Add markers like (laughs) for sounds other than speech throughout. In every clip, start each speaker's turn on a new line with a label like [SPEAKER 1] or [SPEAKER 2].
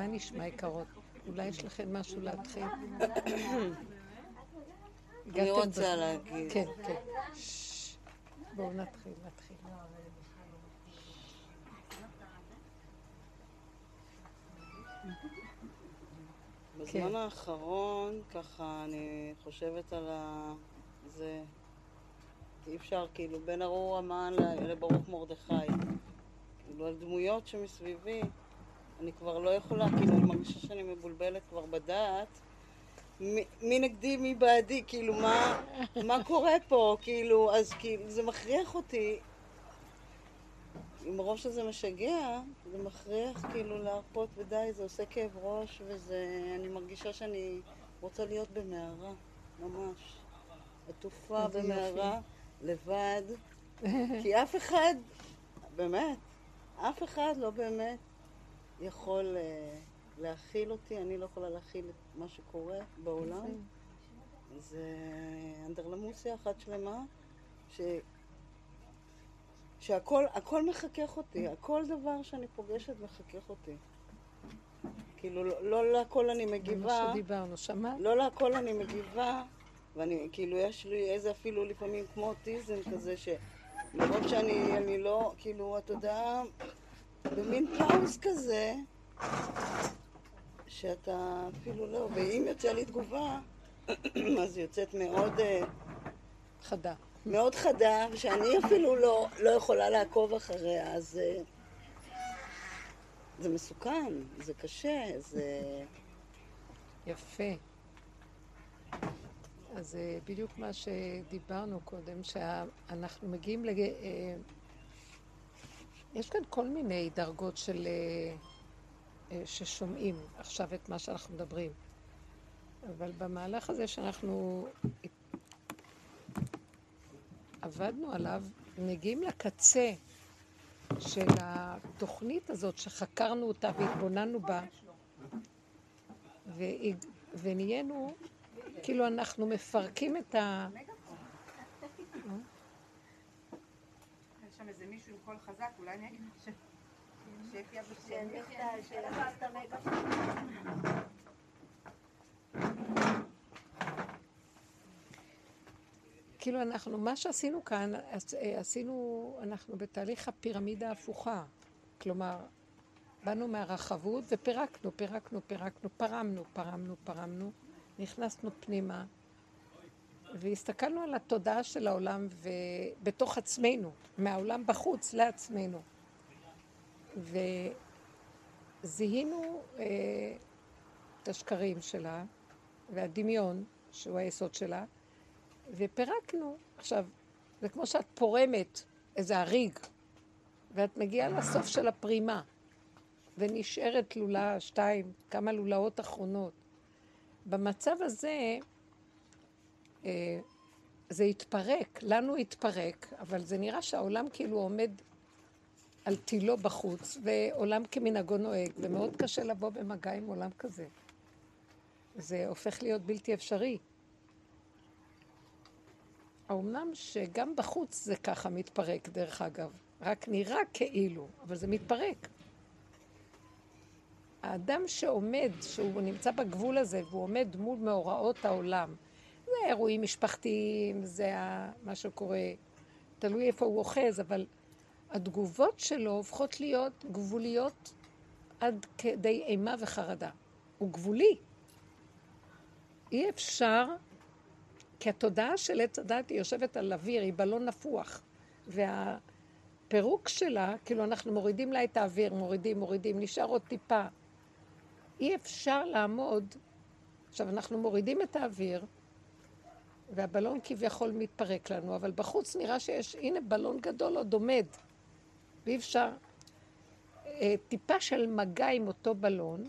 [SPEAKER 1] מה נשמע יקרות? אולי יש לכם משהו להתחיל?
[SPEAKER 2] אני רוצה להגיד.
[SPEAKER 1] כן, כן. בואו נתחיל, נתחיל.
[SPEAKER 2] בזמן כן. האחרון, ככה, אני חושבת על ה... זה... אי אפשר, כאילו, בין ארור המן לברוך מרדכי. כאילו, על דמויות שמסביבי, אני כבר לא יכולה, כאילו, אני מרגישה שאני מבולבלת כבר בדעת. מי, מי נגדי, מי בעדי, כאילו, מה, מה קורה פה, כאילו, אז כאילו, זה מכריח אותי מרוב שזה משגע, זה מכריח כאילו להרפות ודי, זה עושה כאב ראש וזה... אני מרגישה שאני רוצה להיות במערה, ממש. עטופה במערה, לבד. כי אף אחד, באמת, אף אחד לא באמת יכול uh, להכיל אותי, אני לא יכולה להכיל את מה שקורה בעולם. זה אנדרלמוסיה אחת שלמה, ש... שהכל הכל מחכך אותי, הכל דבר שאני פוגשת מחכך אותי. כאילו, לא, לא להכל אני מגיבה.
[SPEAKER 1] מה שדיברנו, שמעת?
[SPEAKER 2] לא להכל אני מגיבה, ואני, כאילו, יש לי איזה אפילו לפעמים כמו אוטיזם כזה, שמרוב שאני, אני לא, כאילו, אתה יודע, במין פאוס כזה, שאתה אפילו לא, ואם יוצא לי תגובה, (clears throat) אז היא יוצאת מאוד... אה,
[SPEAKER 1] חדה.
[SPEAKER 2] מאוד חדה, ושאני אפילו לא, לא יכולה לעקוב אחריה, אז זה, אה, זה מסוכן, זה קשה, זה...
[SPEAKER 1] יפה. אז זה אה, בדיוק מה שדיברנו קודם, שאנחנו מגיעים לג... אה, יש כאן כל מיני דרגות של... ששומעים עכשיו את מה שאנחנו מדברים. אבל במהלך הזה שאנחנו עבדנו עליו, מגיעים לקצה של התוכנית הזאת שחקרנו אותה והתבוננו בה, ונהיינו, כאילו אנחנו מפרקים את ה...
[SPEAKER 3] יש שם איזה מישהו עם קול חזק, אולי אני אגיד ש...
[SPEAKER 1] כאילו אנחנו, מה שעשינו כאן, עשינו, אנחנו בתהליך הפירמידה ההפוכה. כלומר, באנו מהרחבות ופירקנו, פירקנו, פירקנו, פרמנו, פרמנו, פרמנו, נכנסנו פנימה, והסתכלנו על התודעה של העולם ובתוך עצמנו, מהעולם בחוץ לעצמנו. וזיהינו אה, את השקרים שלה והדמיון, שהוא היסוד שלה, ופירקנו. עכשיו, זה כמו שאת פורמת איזה הריג, ואת מגיעה לסוף של הפרימה, ונשארת לולה שתיים, כמה לולאות אחרונות. במצב הזה, זה התפרק, לנו התפרק, אבל זה נראה שהעולם כאילו עומד על תילו בחוץ, ועולם כמנהגו נוהג, ומאוד קשה לבוא במגע עם עולם כזה. זה הופך להיות בלתי אפשרי. האומנם שגם בחוץ זה ככה מתפרק, דרך אגב. רק נראה כאילו, אבל זה מתפרק. האדם שעומד, שהוא נמצא בגבול הזה, והוא עומד מול מאורעות העולם, זה אירועים משפחתיים, זה מה שקורה, תלוי איפה הוא אוחז, אבל התגובות שלו הופכות להיות גבוליות עד כדי אימה וחרדה. הוא גבולי. אי אפשר כי התודעה של עץ הדת היא יושבת על אוויר, היא בלון נפוח. והפירוק שלה, כאילו אנחנו מורידים לה את האוויר, מורידים, מורידים, נשאר עוד טיפה. אי אפשר לעמוד, עכשיו אנחנו מורידים את האוויר, והבלון כביכול מתפרק לנו, אבל בחוץ נראה שיש, הנה בלון גדול עוד עומד, ואי אפשר. אה, טיפה של מגע עם אותו בלון,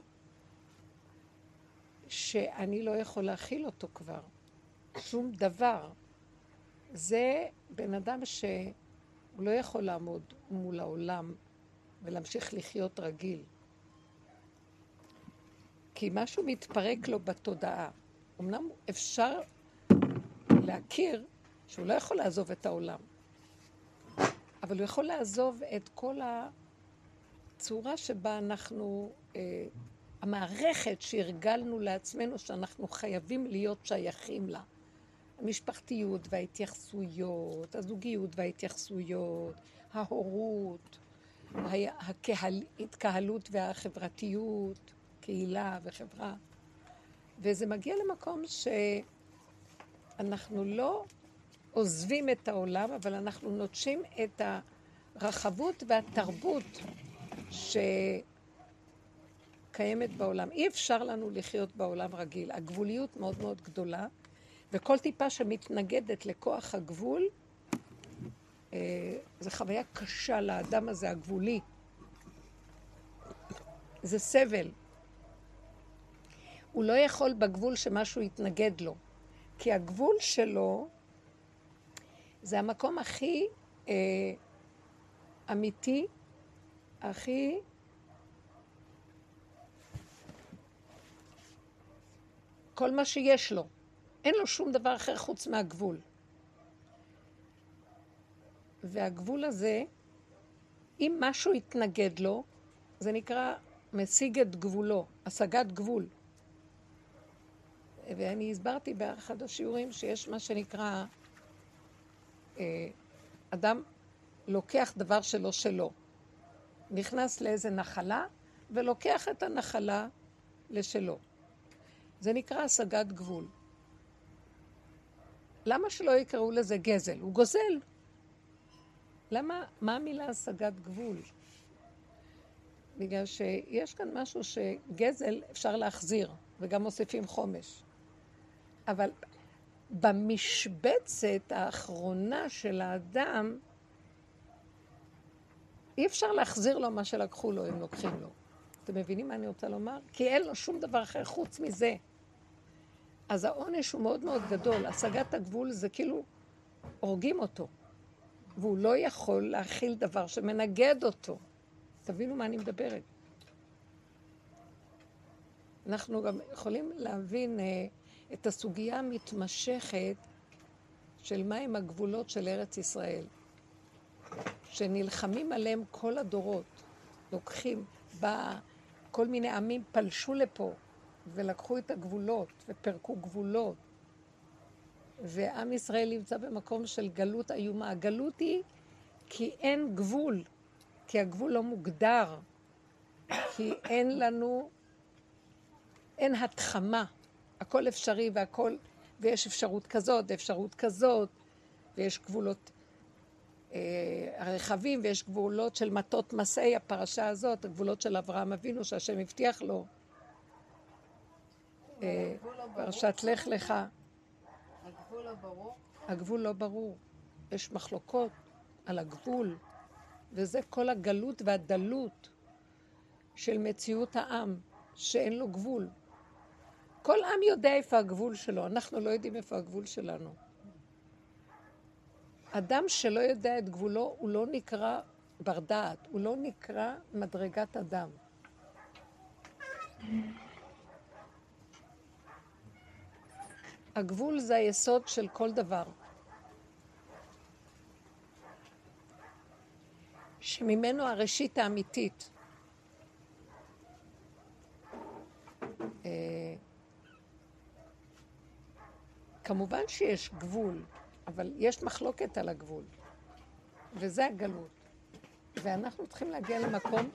[SPEAKER 1] שאני לא יכול להכיל אותו כבר. שום דבר. זה בן אדם שהוא לא יכול לעמוד מול העולם ולהמשיך לחיות רגיל. כי משהו מתפרק לו בתודעה. אמנם אפשר להכיר שהוא לא יכול לעזוב את העולם, אבל הוא יכול לעזוב את כל הצורה שבה אנחנו, אה, המערכת שהרגלנו לעצמנו שאנחנו חייבים להיות שייכים לה. המשפחתיות וההתייחסויות, הזוגיות וההתייחסויות, ההורות, ההתקהלות והחברתיות, קהילה וחברה. וזה מגיע למקום שאנחנו לא עוזבים את העולם, אבל אנחנו נוטשים את הרחבות והתרבות שקיימת בעולם. אי אפשר לנו לחיות בעולם רגיל. הגבוליות מאוד מאוד גדולה, וכל טיפה שמתנגדת לכוח הגבול, אה, זו חוויה קשה לאדם הזה, הגבולי. זה סבל. הוא לא יכול בגבול שמשהו יתנגד לו, כי הגבול שלו זה המקום הכי אה, אמיתי, הכי כל מה שיש לו. אין לו שום דבר אחר חוץ מהגבול. והגבול הזה, אם משהו יתנגד לו, זה נקרא משיג את גבולו, השגת גבול. ואני הסברתי באחד השיעורים שיש מה שנקרא, אה, אדם לוקח דבר שלא שלו. נכנס לאיזה נחלה ולוקח את הנחלה לשלו. זה נקרא השגת גבול. למה שלא יקראו לזה גזל? הוא גוזל. למה, מה המילה השגת גבול? בגלל שיש כאן משהו שגזל אפשר להחזיר, וגם מוסיפים חומש. אבל במשבצת האחרונה של האדם, אי אפשר להחזיר לו מה שלקחו לו, אם לוקחים לו. אתם מבינים מה אני רוצה לומר? כי אין לו שום דבר אחר חוץ מזה. אז העונש הוא מאוד מאוד גדול. השגת הגבול זה כאילו הורגים אותו, והוא לא יכול להכיל דבר שמנגד אותו. תבינו מה אני מדברת. אנחנו גם יכולים להבין אה, את הסוגיה המתמשכת של מהם הגבולות של ארץ ישראל, שנלחמים עליהם כל הדורות. לוקחים, בא, כל מיני עמים פלשו לפה ולקחו את הגבולות ופירקו גבולות. ועם ישראל נמצא במקום של גלות איומה. הגלות היא כי אין גבול, כי הגבול לא מוגדר, כי אין לנו, אין התחמה. הכל אפשרי והכל, ויש אפשרות כזאת ואפשרות כזאת, ויש גבולות אה, הרחבים, ויש גבולות של מטות מסעי, הפרשה הזאת, הגבולות של אברהם אבינו, שהשם הבטיח לו. אה, פרשת לך לך.
[SPEAKER 2] הגבול לא ברור?
[SPEAKER 1] הגבול לא ברור. יש מחלוקות על הגבול, וזה כל הגלות והדלות של מציאות העם, שאין לו גבול. כל עם יודע איפה הגבול שלו, אנחנו לא יודעים איפה הגבול שלנו. אדם שלא יודע את גבולו, הוא לא נקרא בר דעת, הוא לא נקרא מדרגת אדם. הגבול זה היסוד של כל דבר. שממנו הראשית האמיתית. כמובן שיש גבול, אבל יש מחלוקת על הגבול, וזה הגלות. ואנחנו צריכים להגיע למקום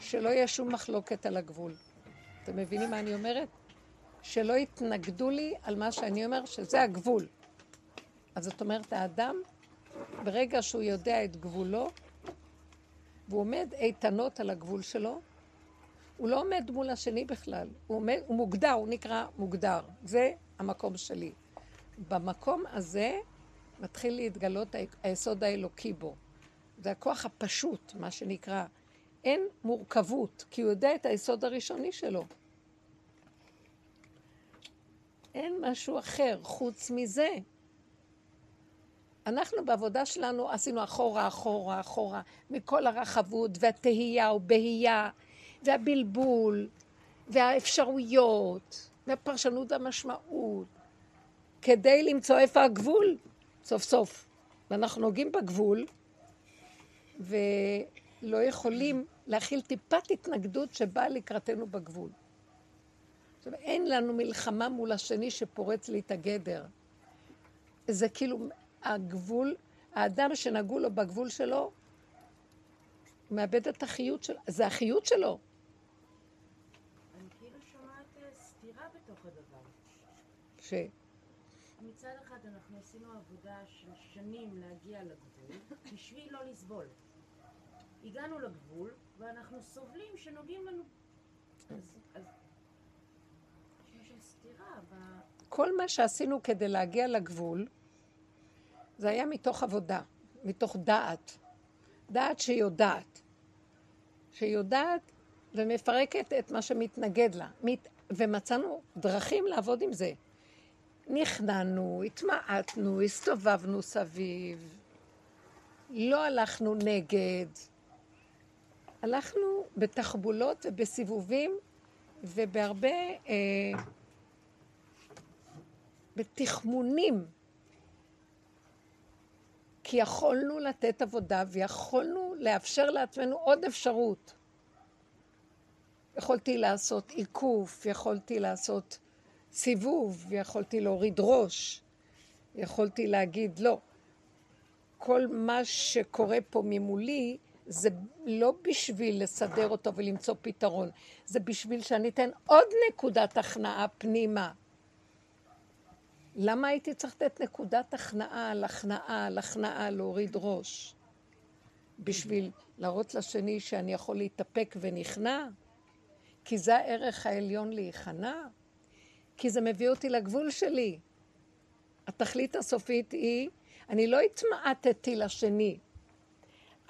[SPEAKER 1] שלא יהיה שום מחלוקת על הגבול. אתם מבינים מה אני אומרת? שלא יתנגדו לי על מה שאני אומר, שזה הגבול. אז זאת אומרת, האדם, ברגע שהוא יודע את גבולו, והוא עומד איתנות על הגבול שלו, הוא לא עומד מול השני בכלל, הוא, עומד, הוא מוגדר, הוא נקרא מוגדר. זה המקום שלי. במקום הזה מתחיל להתגלות היסוד האלוקי בו. זה הכוח הפשוט, מה שנקרא. אין מורכבות, כי הוא יודע את היסוד הראשוני שלו. אין משהו אחר חוץ מזה. אנחנו בעבודה שלנו עשינו אחורה, אחורה, אחורה, מכל הרחבות והתהייה ובהייה והבלבול והאפשרויות והפרשנות והמשמעות, כדי למצוא איפה הגבול, סוף סוף. ואנחנו נוגעים בגבול, ולא יכולים להכיל טיפת התנגדות שבאה לקראתנו בגבול. עכשיו, אין לנו מלחמה מול השני שפורץ לי את הגדר. זה כאילו הגבול, האדם שנגעו לו בגבול שלו, הוא מאבד את החיות שלו, זה החיות שלו.
[SPEAKER 4] אני כאילו שומעת אה, סתירה בתוך הדבר.
[SPEAKER 1] ש...
[SPEAKER 4] מצד אחד אנחנו עשינו עבודה של שנים להגיע לגבול, בשביל לא לסבול. הגענו לגבול, ואנחנו סובלים שנוגעים לנו. אז, אז יש סתירה ב...
[SPEAKER 1] כל מה שעשינו כדי להגיע לגבול, זה היה מתוך עבודה, מתוך דעת. דעת שיודעת. שיודעת ומפרקת את מה שמתנגד לה. ומצאנו דרכים לעבוד עם זה. נכנענו, התמעטנו, הסתובבנו סביב, לא הלכנו נגד, הלכנו בתחבולות ובסיבובים ובהרבה, אה, בתחמונים, כי יכולנו לתת עבודה ויכולנו לאפשר לעצמנו עוד אפשרות. יכולתי לעשות עיקוף, יכולתי לעשות סיבוב, יכולתי להוריד ראש, יכולתי להגיד לא. כל מה שקורה פה ממולי זה לא בשביל לסדר אותו ולמצוא פתרון, זה בשביל שאני אתן עוד נקודת הכנעה פנימה. למה הייתי צריך לתת נקודת הכנעה על הכנעה על הכנעה, להוריד ראש? בשביל להראות לשני שאני יכול להתאפק ונכנע? כי זה הערך העליון להיכנע? כי זה מביא אותי לגבול שלי. התכלית הסופית היא, אני לא התמעטתי לשני,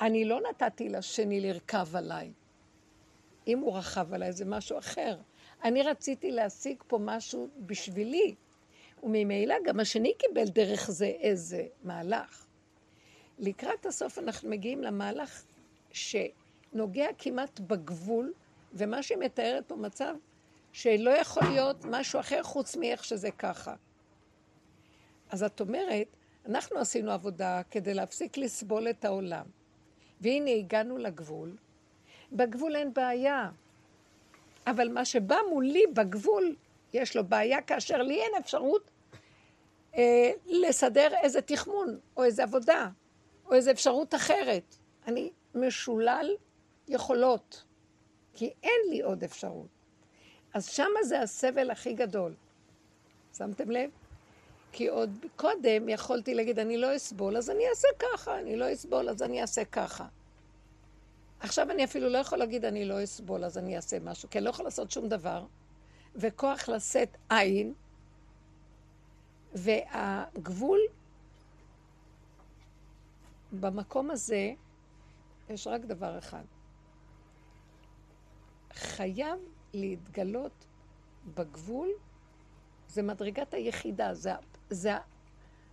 [SPEAKER 1] אני לא נתתי לשני לרכב עליי. אם הוא רכב עליי זה משהו אחר. אני רציתי להשיג פה משהו בשבילי, וממילא גם השני קיבל דרך זה איזה מהלך. לקראת הסוף אנחנו מגיעים למהלך שנוגע כמעט בגבול, ומה שהיא מתארת פה מצב שלא יכול להיות משהו אחר חוץ מאיך שזה ככה. אז את אומרת, אנחנו עשינו עבודה כדי להפסיק לסבול את העולם. והנה הגענו לגבול. בגבול אין בעיה. אבל מה שבא מולי בגבול, יש לו בעיה כאשר לי אין אפשרות אה, לסדר איזה תחמון, או איזה עבודה, או איזה אפשרות אחרת. אני משולל יכולות, כי אין לי עוד אפשרות. אז שמה זה הסבל הכי גדול. שמתם לב? כי עוד קודם יכולתי להגיד, אני לא אסבול, אז אני אעשה ככה, אני לא אסבול, אז אני אעשה ככה. עכשיו אני אפילו לא יכול להגיד, אני לא אסבול, אז אני אעשה משהו, כי אני לא יכול לעשות שום דבר, וכוח לשאת עין, והגבול במקום הזה, יש רק דבר אחד. חייב להתגלות בגבול, זה מדרגת היחידה, זה, זה,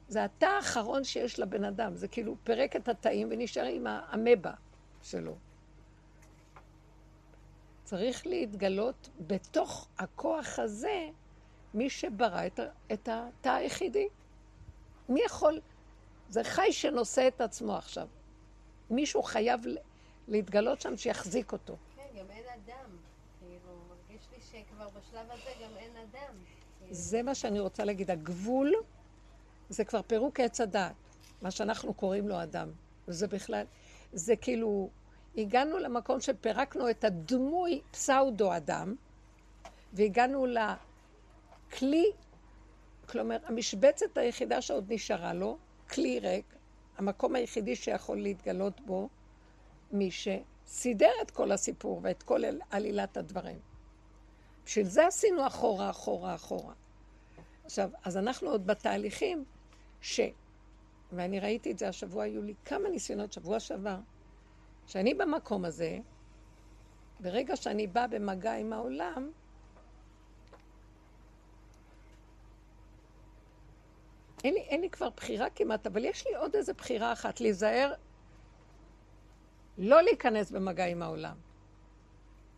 [SPEAKER 1] זה התא האחרון שיש לבן אדם, זה כאילו פירק את התאים ונשאר עם האמבה שלו. צריך להתגלות בתוך הכוח הזה מי שברא את, את התא היחידי. מי יכול? זה חי שנושא את עצמו עכשיו. מישהו חייב להתגלות שם שיחזיק אותו.
[SPEAKER 5] כן, גם אין אדם. כאילו, שכבר בשלב הזה גם אין אדם.
[SPEAKER 1] זה מה שאני רוצה להגיד. הגבול זה כבר פירוק עץ הדעת, מה שאנחנו קוראים לו אדם. וזה בכלל, זה כאילו, הגענו למקום שפירקנו את הדמוי פסאודו-אדם, והגענו לכלי, כלומר, המשבצת היחידה שעוד נשארה לו, כלי ריק, המקום היחידי שיכול להתגלות בו, מי שסידר את כל הסיפור ואת כל עלילת הדברים. בשביל זה עשינו אחורה, אחורה, אחורה. עכשיו, אז אנחנו עוד בתהליכים ש... ואני ראיתי את זה השבוע, היו לי כמה ניסיונות שבוע שעבר, שאני במקום הזה, ברגע שאני באה במגע עם העולם, אין לי, אין לי כבר בחירה כמעט, אבל יש לי עוד איזו בחירה אחת, להיזהר לא להיכנס במגע עם העולם.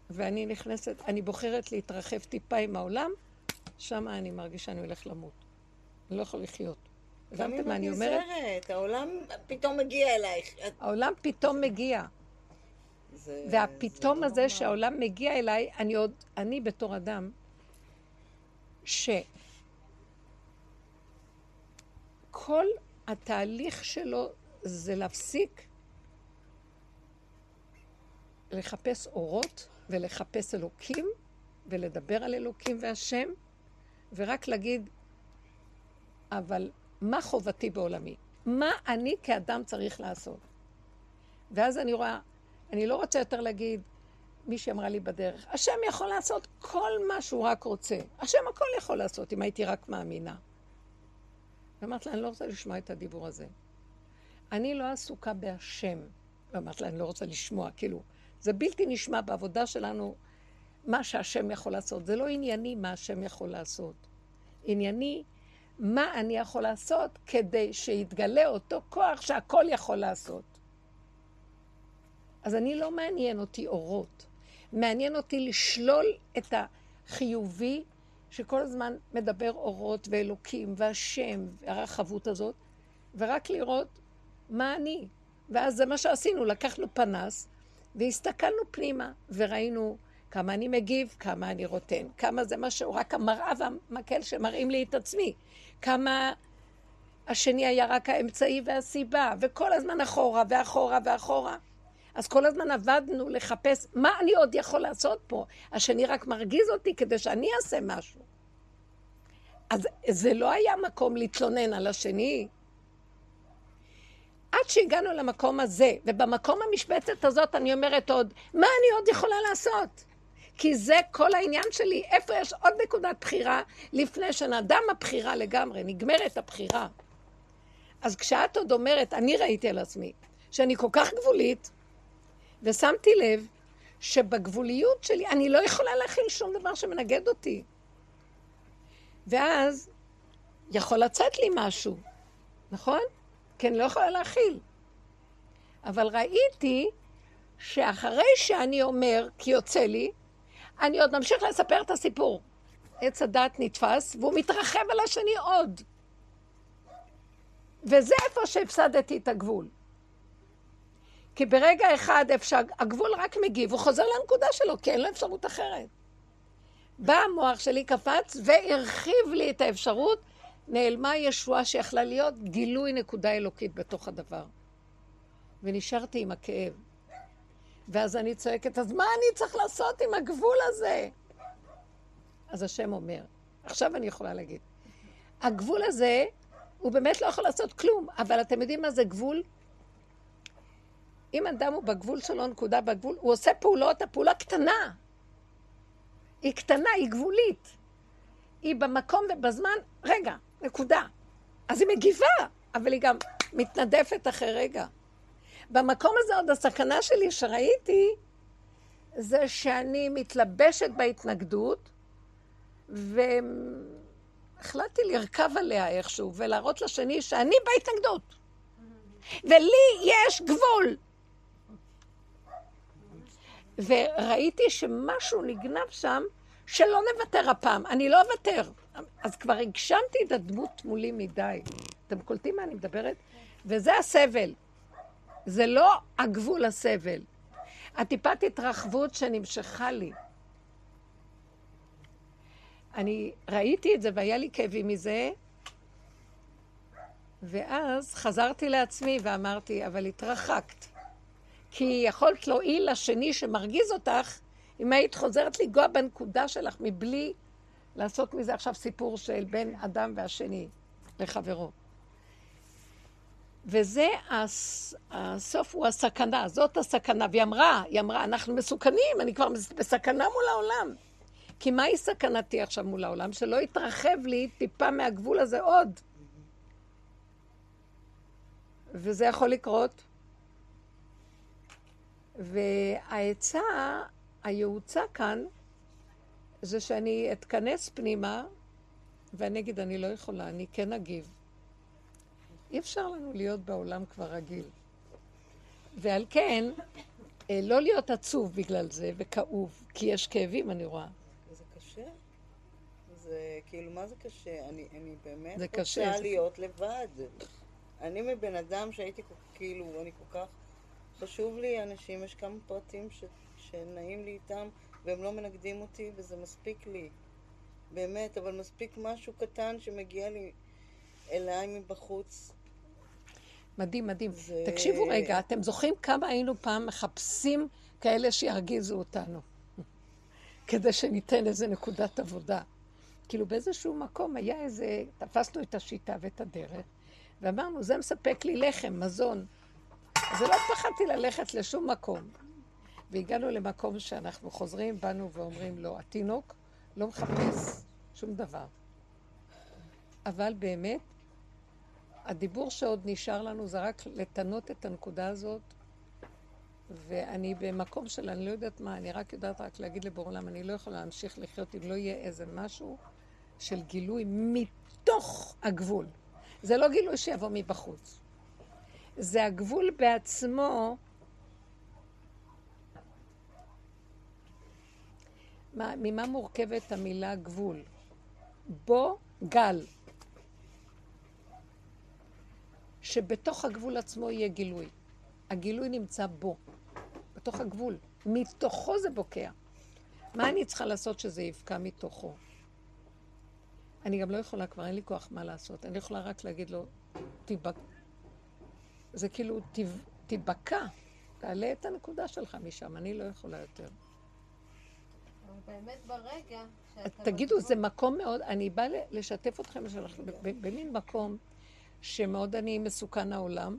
[SPEAKER 1] ואני נכנסת, אני בוחרת להתרחב טיפה עם העולם, שם אני מרגישה שאני הולך למות. אני לא יכול לחיות. הבנתם מה אני אומרת?
[SPEAKER 2] העולם פתאום מגיע אלייך.
[SPEAKER 1] העולם פתאום מגיע.
[SPEAKER 2] זה-
[SPEAKER 1] והפתאום
[SPEAKER 2] זה לא
[SPEAKER 1] הזה
[SPEAKER 2] נורמל.
[SPEAKER 1] שהעולם מגיע אליי, אני עוד, אני בתור אדם, שכל התהליך שלו זה להפסיק לחפש אורות ולחפש אלוקים ולדבר על אלוקים והשם ורק להגיד, אבל מה חובתי בעולמי? מה אני כאדם צריך לעשות? ואז אני רואה, אני לא רוצה יותר להגיד, מישהי אמרה לי בדרך, השם יכול לעשות כל מה שהוא רק רוצה. השם הכל יכול לעשות, אם הייתי רק מאמינה. ואמרתי לה, אני לא רוצה לשמוע את הדיבור הזה. אני לא עסוקה בהשם. ואמרתי לה, אני לא רוצה לשמוע, כאילו, זה בלתי נשמע בעבודה שלנו מה שהשם יכול לעשות. זה לא ענייני מה השם יכול לעשות. ענייני מה אני יכול לעשות כדי שיתגלה אותו כוח שהכל יכול לעשות. אז אני לא מעניין אותי אורות. מעניין אותי לשלול את החיובי שכל הזמן מדבר אורות ואלוקים והשם והרחבות הזאת, ורק לראות מה אני. ואז זה מה שעשינו, לקחנו פנס והסתכלנו פנימה וראינו כמה אני מגיב, כמה אני רוטן, כמה זה משהו, רק המראה והמקל שמראים לי את עצמי, כמה השני היה רק האמצעי והסיבה, וכל הזמן אחורה ואחורה ואחורה. אז כל הזמן עבדנו לחפש מה אני עוד יכול לעשות פה. השני רק מרגיז אותי כדי שאני אעשה משהו. אז זה לא היה מקום להתלונן על השני. עד שהגענו למקום הזה, ובמקום המשבצת הזאת אני אומרת עוד, מה אני עוד יכולה לעשות? כי זה כל העניין שלי, איפה יש עוד נקודת בחירה לפני שנדם הבחירה לגמרי, נגמרת הבחירה. אז כשאת עוד אומרת, אני ראיתי על עצמי, שאני כל כך גבולית, ושמתי לב שבגבוליות שלי אני לא יכולה להכיל שום דבר שמנגד אותי. ואז יכול לצאת לי משהו, נכון? כי אני לא יכולה להכיל. אבל ראיתי שאחרי שאני אומר, כי יוצא לי, אני עוד ממשיך לספר את הסיפור. עץ הדת נתפס, והוא מתרחב על השני עוד. וזה איפה שהפסדתי את הגבול. כי ברגע אחד אפשר, הגבול רק מגיב, הוא חוזר לנקודה שלו, כי אין לו אפשרות אחרת. בא המוח שלי, קפץ והרחיב לי את האפשרות, נעלמה ישועה שיכלה להיות גילוי נקודה אלוקית בתוך הדבר. ונשארתי עם הכאב. ואז אני צועקת, אז מה אני צריך לעשות עם הגבול הזה? אז השם אומר, עכשיו אני יכולה להגיד, הגבול הזה, הוא באמת לא יכול לעשות כלום, אבל אתם יודעים מה זה גבול? אם אדם הוא בגבול שלו, נקודה בגבול, הוא עושה פעולות, הפעולה קטנה. היא קטנה, היא גבולית. היא במקום ובזמן, רגע, נקודה. אז היא מגיבה, אבל היא גם מתנדפת אחרי רגע. במקום הזה עוד הסכנה שלי שראיתי, זה שאני מתלבשת בהתנגדות, והחלטתי לרכב עליה איכשהו, ולהראות לשני שאני בהתנגדות. ולי יש גבול. וראיתי שמשהו נגנב שם, שלא נוותר הפעם. אני לא אוותר. אז כבר הגשמתי את הדמות מולי מדי. אתם קולטים מה אני מדברת? וזה הסבל. זה לא הגבול הסבל. הטיפת התרחבות שנמשכה לי. אני ראיתי את זה והיה לי כאבים מזה, ואז חזרתי לעצמי ואמרתי, אבל התרחקת. כי יכולת להועיל לשני שמרגיז אותך, אם היית חוזרת לנגוע בנקודה שלך מבלי לעשות מזה עכשיו סיפור של בין אדם והשני לחברו. וזה, הסוף הוא הסכנה, זאת הסכנה. והיא אמרה, היא אמרה, אנחנו מסוכנים, אני כבר בסכנה מול העולם. כי מהי סכנתי עכשיו מול העולם? שלא יתרחב לי טיפה מהגבול הזה עוד. וזה יכול לקרות. והעצה, הייעוצה כאן, זה שאני אתכנס פנימה, ואני אגיד, אני לא יכולה, אני כן אגיב. אי אפשר לנו להיות בעולם כבר רגיל. ועל כן, אה, לא להיות עצוב בגלל זה וכאוב, כי יש כאבים, אני רואה.
[SPEAKER 2] זה קשה. זה כאילו, מה זה קשה? אני, אני באמת
[SPEAKER 1] זה
[SPEAKER 2] רוצה
[SPEAKER 1] קשה, זה-
[SPEAKER 2] להיות לבד. אני מבן אדם שהייתי כאילו, אני כל כך... חשוב לי, אנשים, יש כמה פרטים ש, שנעים לי איתם, והם לא מנגדים אותי, וזה מספיק לי. באמת, אבל מספיק משהו קטן שמגיע לי אליי מבחוץ.
[SPEAKER 1] מדהים, מדהים.
[SPEAKER 2] זה-
[SPEAKER 1] תקשיבו רגע, אתם זוכרים כמה היינו פעם מחפשים כאלה שירגיזו אותנו? (laughs) כדי שניתן איזה נקודת עבודה. כאילו באיזשהו מקום היה איזה, תפסנו את השיטה ואת הדרך, ואמרנו, זה מספק לי לחם, מזון. אז לא פחדתי ללכת לשום מקום. והגענו למקום שאנחנו חוזרים, באנו ואומרים לו, התינוק לא מחפש שום דבר. אבל באמת, הדיבור שעוד נשאר לנו זה רק לטנות את הנקודה הזאת, ואני במקום של אני לא יודעת מה, אני רק יודעת רק להגיד לבורא עולם, אני לא יכולה להמשיך לחיות אם לא יהיה איזה משהו של גילוי מתוך הגבול. זה לא גילוי שיבוא מבחוץ. זה הגבול בעצמו. מה, ממה מורכבת המילה גבול? בו גל. שבתוך הגבול עצמו יהיה גילוי. הגילוי נמצא בו, בתוך הגבול. מתוכו זה בוקע. מה אני צריכה לעשות שזה יבקע מתוכו? אני גם לא יכולה, כבר אין לי כוח מה לעשות. אני יכולה רק להגיד לו, תיבק... זה כאילו, תיב... תיבקע, תעלה את הנקודה שלך משם, אני לא יכולה יותר.
[SPEAKER 5] באמת ברגע שאתה...
[SPEAKER 1] תגידו,
[SPEAKER 5] בגבול-
[SPEAKER 1] זה מקום מאוד, אני באה לשתף אתכם שאנחנו במין מקום שמאוד אני מסוכן העולם,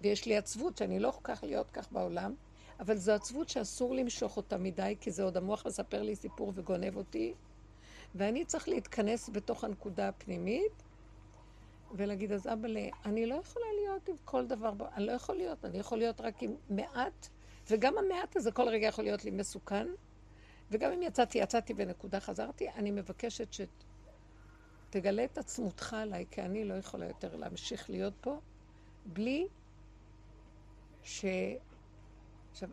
[SPEAKER 1] ויש לי עצבות שאני לא כל כך להיות כך בעולם, אבל זו עצבות שאסור למשוך אותה מדי, כי זה עוד המוח מספר לי סיפור וגונב אותי, ואני צריך להתכנס בתוך הנקודה הפנימית, ולהגיד, אז אבא, אני לא יכולה להיות עם כל דבר, אני לא יכול להיות, אני יכול להיות רק עם מעט, וגם המעט הזה כל רגע יכול להיות לי מסוכן, וגם אם יצאתי, יצאתי בנקודה חזרתי, אני מבקשת שתגלה את עצמותך עליי, כי אני לא יכולה יותר להמשיך להיות פה, בלי ש... עכשיו,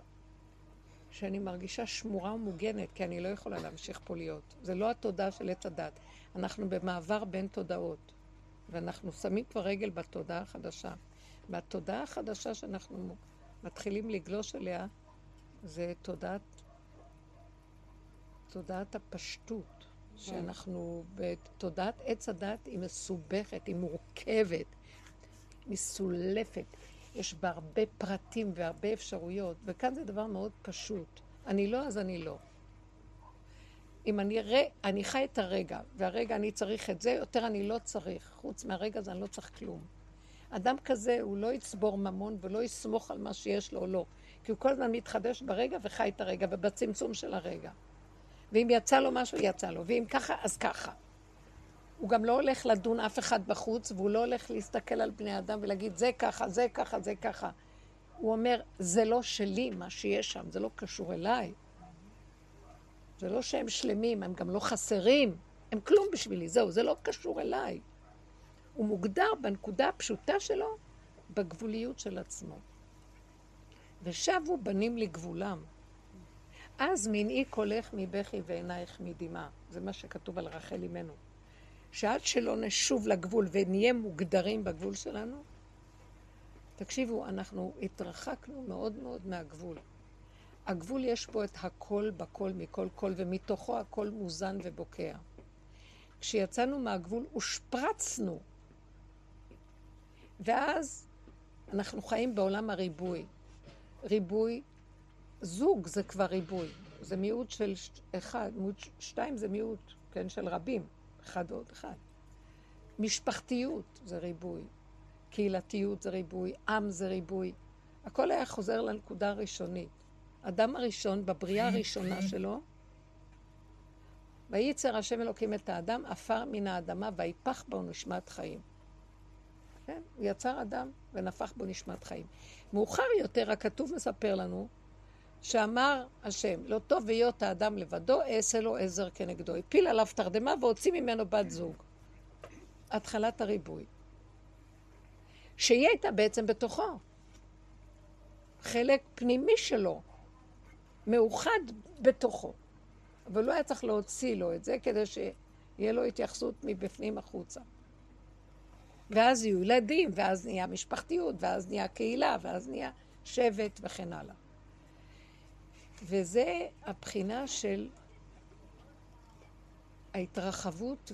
[SPEAKER 1] שאני מרגישה שמורה ומוגנת, כי אני לא יכולה להמשיך פה להיות. זה לא התודעה של עץ הדת. אנחנו במעבר בין תודעות, ואנחנו שמים כבר רגל בתודעה החדשה. והתודעה החדשה שאנחנו מתחילים לגלוש אליה, זה תודעת תודעת הפשטות, שאנחנו בתודעת עץ הדת היא מסובכת, היא מורכבת, מסולפת, יש בה הרבה פרטים והרבה אפשרויות, וכאן זה דבר מאוד פשוט. אני לא, אז אני לא. אם אני, ר... אני חי את הרגע, והרגע אני צריך את זה, יותר אני לא צריך. חוץ מהרגע הזה אני לא צריך כלום. אדם כזה, הוא לא יצבור ממון ולא יסמוך על מה שיש לו או לא. כי הוא כל הזמן מתחדש ברגע וחי את הרגע ובצמצום של הרגע. ואם יצא לו משהו, יצא לו. ואם ככה, אז ככה. הוא גם לא הולך לדון אף אחד בחוץ, והוא לא הולך להסתכל על בני אדם ולהגיד, זה ככה, זה ככה, זה ככה. הוא אומר, זה לא שלי, מה שיש שם, זה לא קשור אליי. זה לא שהם שלמים, הם גם לא חסרים, הם כלום בשבילי, זהו, זה לא קשור אליי. הוא מוגדר בנקודה הפשוטה שלו, בגבוליות של עצמו. ושבו בנים לגבולם. אז מנעי קולך מבכי ועינייך מדמעה. זה מה שכתוב על רחל אימנו. שעד שלא נשוב לגבול ונהיה מוגדרים בגבול שלנו, תקשיבו, אנחנו התרחקנו מאוד מאוד מהגבול. הגבול יש בו את הכל בכל מכל כל, ומתוכו הכל מוזן ובוקע. כשיצאנו מהגבול הושפרצנו. ואז אנחנו חיים בעולם הריבוי. ריבוי, זוג זה כבר ריבוי. זה מיעוט של אחד, מיעוט שתיים זה מיעוט, כן, של רבים. אחד ועוד אחד. משפחתיות זה ריבוי. קהילתיות זה ריבוי. עם זה ריבוי. הכל היה חוזר לנקודה הראשונית. אדם הראשון, בבריאה הראשונה שלו, וייצר השם אלוקים את האדם, עפר מן האדמה, ויפח בו נשמת חיים. כן? הוא יצר אדם ונפח בו נשמת חיים. מאוחר יותר, הכתוב מספר לנו, שאמר השם, לא טוב היות האדם לבדו, אעשה לו עזר כנגדו. הפיל עליו תרדמה והוציא ממנו בת זוג. התחלת הריבוי. שהיא הייתה בעצם בתוכו. חלק פנימי שלו, מאוחד בתוכו. אבל לא היה צריך להוציא לו את זה כדי שיהיה לו התייחסות מבפנים החוצה. ואז יהיו ילדים, ואז נהיה משפחתיות, ואז נהיה קהילה, ואז נהיה שבט וכן הלאה. וזה הבחינה של ההתרחבות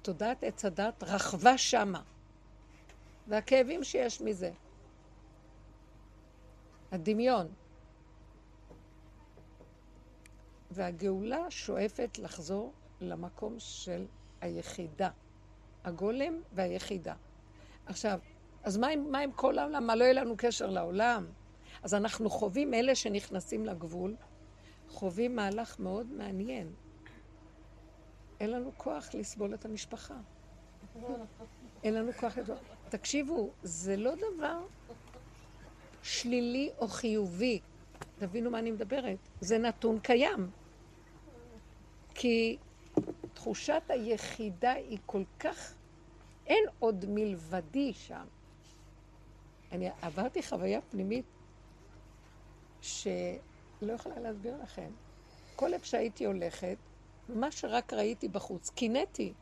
[SPEAKER 1] ותודעת עץ הדת רכבה שמה. והכאבים שיש מזה. הדמיון. והגאולה שואפת לחזור למקום של היחידה. הגולם והיחידה. עכשיו, אז מה עם, מה עם כל העולם? מה, לא יהיה לנו קשר לעולם? אז אנחנו חווים, אלה שנכנסים לגבול, חווים מהלך מאוד מעניין. אין לנו כוח לסבול את המשפחה. אין לנו כוח לסבול. תקשיבו, זה לא דבר שלילי או חיובי. תבינו מה אני מדברת. זה נתון קיים. כי תחושת היחידה היא כל כך... אין עוד מלבדי שם. אני עברתי חוויה פנימית שלא יכולה להסביר לכם. כל איפה שהייתי הולכת, מה שרק ראיתי בחוץ, קינאתי.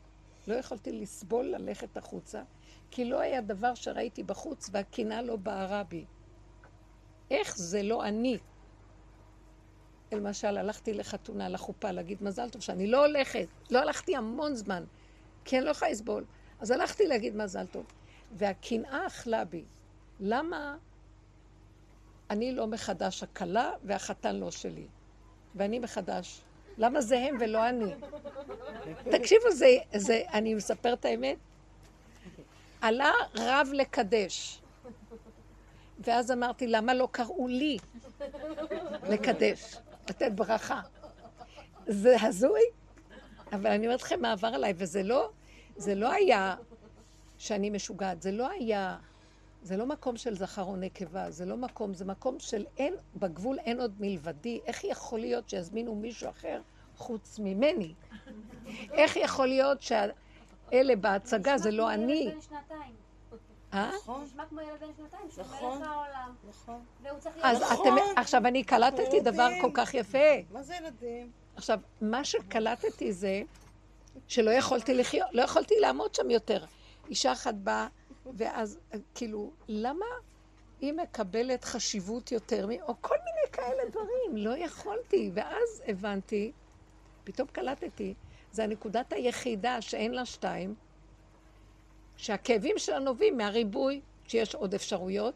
[SPEAKER 1] לא יכולתי לסבול ללכת החוצה, כי לא היה דבר שראיתי בחוץ והקנאה לא בערה בי. איך זה לא אני? למשל, הלכתי לחתונה, לחופה, להגיד מזל טוב, שאני לא הולכת. לא הלכתי המון זמן, כי אני לא יכולה לסבול. אז הלכתי להגיד מזל טוב. והקנאה אכלה בי. למה אני לא מחדש הכלה והחתן לא שלי? ואני מחדש. למה זה הם ולא אני? תקשיבו, זה, זה, אני מספר את האמת. עלה רב לקדש. ואז אמרתי, למה לא קראו לי לקדש, לתת ברכה? זה הזוי, אבל אני אומרת לכם מה עבר עליי, וזה לא, זה לא היה שאני משוגעת, זה לא היה, זה לא מקום של זכר או נקבה, זה לא מקום, זה מקום של אין, בגבול אין עוד מלבדי. איך יכול להיות שיזמינו מישהו אחר חוץ ממני? איך יכול להיות שאלה בהצגה זה לא אני?
[SPEAKER 5] אה? נשמע כמו ילד בן שנתיים, שהוא
[SPEAKER 2] נכון.
[SPEAKER 5] מלך העולם.
[SPEAKER 2] נכון.
[SPEAKER 5] והוא צריך
[SPEAKER 1] אז
[SPEAKER 5] להיות...
[SPEAKER 1] אתם, עכשיו אני קלטתי. דבר כל כך יפה.
[SPEAKER 2] מה זה ילדים?
[SPEAKER 1] עכשיו, מה שקלטתי זה שלא יכולתי לחיות, לא יכולתי לעמוד שם יותר. אישה אחת באה, ואז כאילו, למה היא מקבלת חשיבות יותר. או כל מיני כאלה דברים, לא יכולתי. ואז הבנתי, פתאום קלטתי, זה הנקודת היחידה שאין לה שתיים, שהכאבים שלה נובעים מהריבוי, שיש עוד אפשרויות.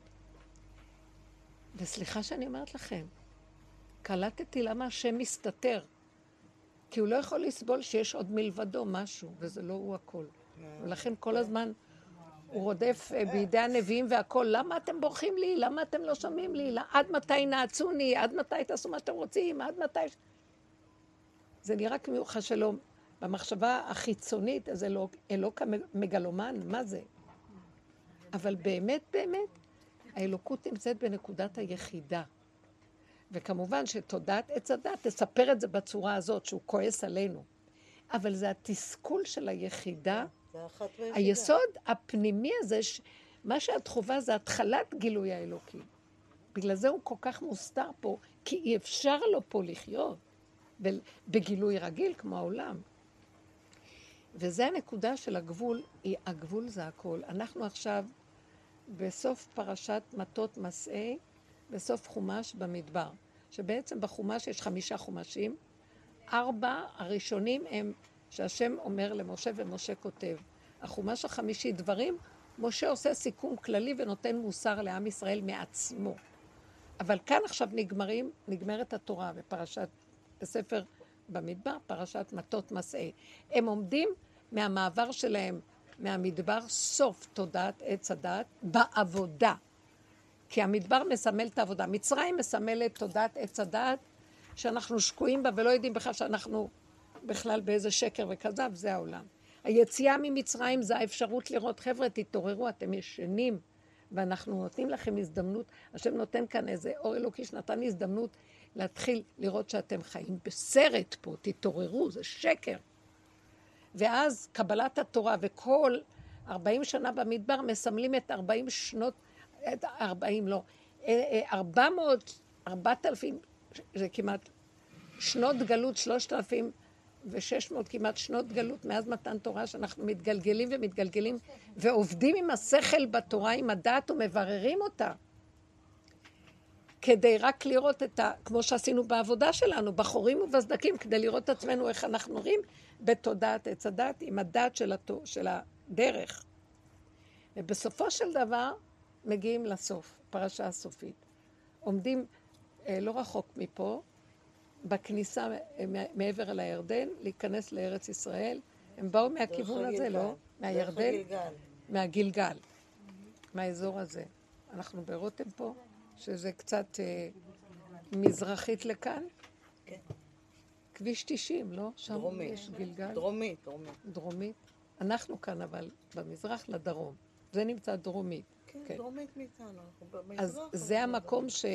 [SPEAKER 1] וסליחה שאני אומרת לכם, קלטתי למה השם מסתתר. כי הוא לא יכול לסבול שיש עוד מלבדו משהו, וזה לא הוא הכל. ולכן כל הזמן הוא רודף אה, בידי הנביאים והכל. למה אתם בורחים לי? למה אתם לא שומעים לי? עד מתי נעצוני? עד מתי תעשו מה שאתם רוצים? עד מתי... זה נראה כמו שלא. במחשבה החיצונית, אז אלוק, אלוק המגלומן, מה זה? אבל באמת, באמת, האלוקות נמצאת בנקודת היחידה. וכמובן שתודעת עץ הדת תספר את זה בצורה הזאת, שהוא כועס עלינו. אבל זה התסכול של היחידה, היסוד הפנימי הזה, ש... מה שאת חווה זה התחלת גילוי האלוקי. בגלל זה הוא כל כך מוסתר פה, כי אי אפשר לו פה לחיות בגילוי רגיל כמו העולם. וזה הנקודה של הגבול, היא- הגבול זה הכל. אנחנו עכשיו בסוף פרשת מטות מסעי, בסוף חומש במדבר. שבעצם בחומש יש חמישה חומשים, ארבע הראשונים הם שהשם אומר למשה ומשה כותב. החומש החמישי, דברים, משה עושה סיכום כללי ונותן מוסר לעם ישראל מעצמו. אבל כאן עכשיו נגמרים, נגמרת התורה בפרשת, בספר במדבר, פרשת מטות מסעי. הם עומדים מהמעבר שלהם מהמדבר, סוף תודעת עץ הדת, בעבודה. כי המדבר מסמל את העבודה. מצרים מסמלת תודעת עץ הדת, שאנחנו שקועים בה ולא יודעים בכלל שאנחנו בכלל באיזה שקר וכזב, זה העולם. היציאה ממצרים זה האפשרות לראות, חבר'ה, תתעוררו, אתם ישנים, ואנחנו נותנים לכם הזדמנות, השם נותן כאן איזה אור אלוקי שנתן הזדמנות להתחיל לראות שאתם חיים בסרט פה, תתעוררו, זה שקר. ואז קבלת התורה וכל 40 שנה במדבר מסמלים את 40 שנות, את 40 לא, אה, אה, 400, 4,000, זה כמעט שנות גלות, 3,600 כמעט שנות גלות מאז מתן תורה, שאנחנו מתגלגלים ומתגלגלים ועובדים עם השכל בתורה, עם הדעת ומבררים אותה. כדי רק לראות את ה... כמו שעשינו בעבודה שלנו, בחורים ובסדקים, כדי לראות את עצמנו איך אנחנו נראים בתודעת עץ הדת, עם הדת של, התו, של הדרך. ובסופו של דבר מגיעים לסוף, פרשה הסופית. עומדים אה, לא רחוק מפה, בכניסה מעבר לירדן, להיכנס לארץ ישראל. הם באו מהכיוון הזה, לא? מהירדן? מהגלגל. מהאזור הזה. אנחנו ברותם פה, שזה קצת אה, מזרחית לכאן.
[SPEAKER 2] כן.
[SPEAKER 1] כביש 90, לא? שם
[SPEAKER 2] דרומית.
[SPEAKER 1] יש גלגל.
[SPEAKER 2] דרומית, דרומית.
[SPEAKER 1] דרומית. אנחנו כאן, אבל במזרח לדרום. זה נמצא דרומית.
[SPEAKER 2] כן,
[SPEAKER 1] כן.
[SPEAKER 2] דרומית מאיתנו.
[SPEAKER 1] אז זה המקום ש...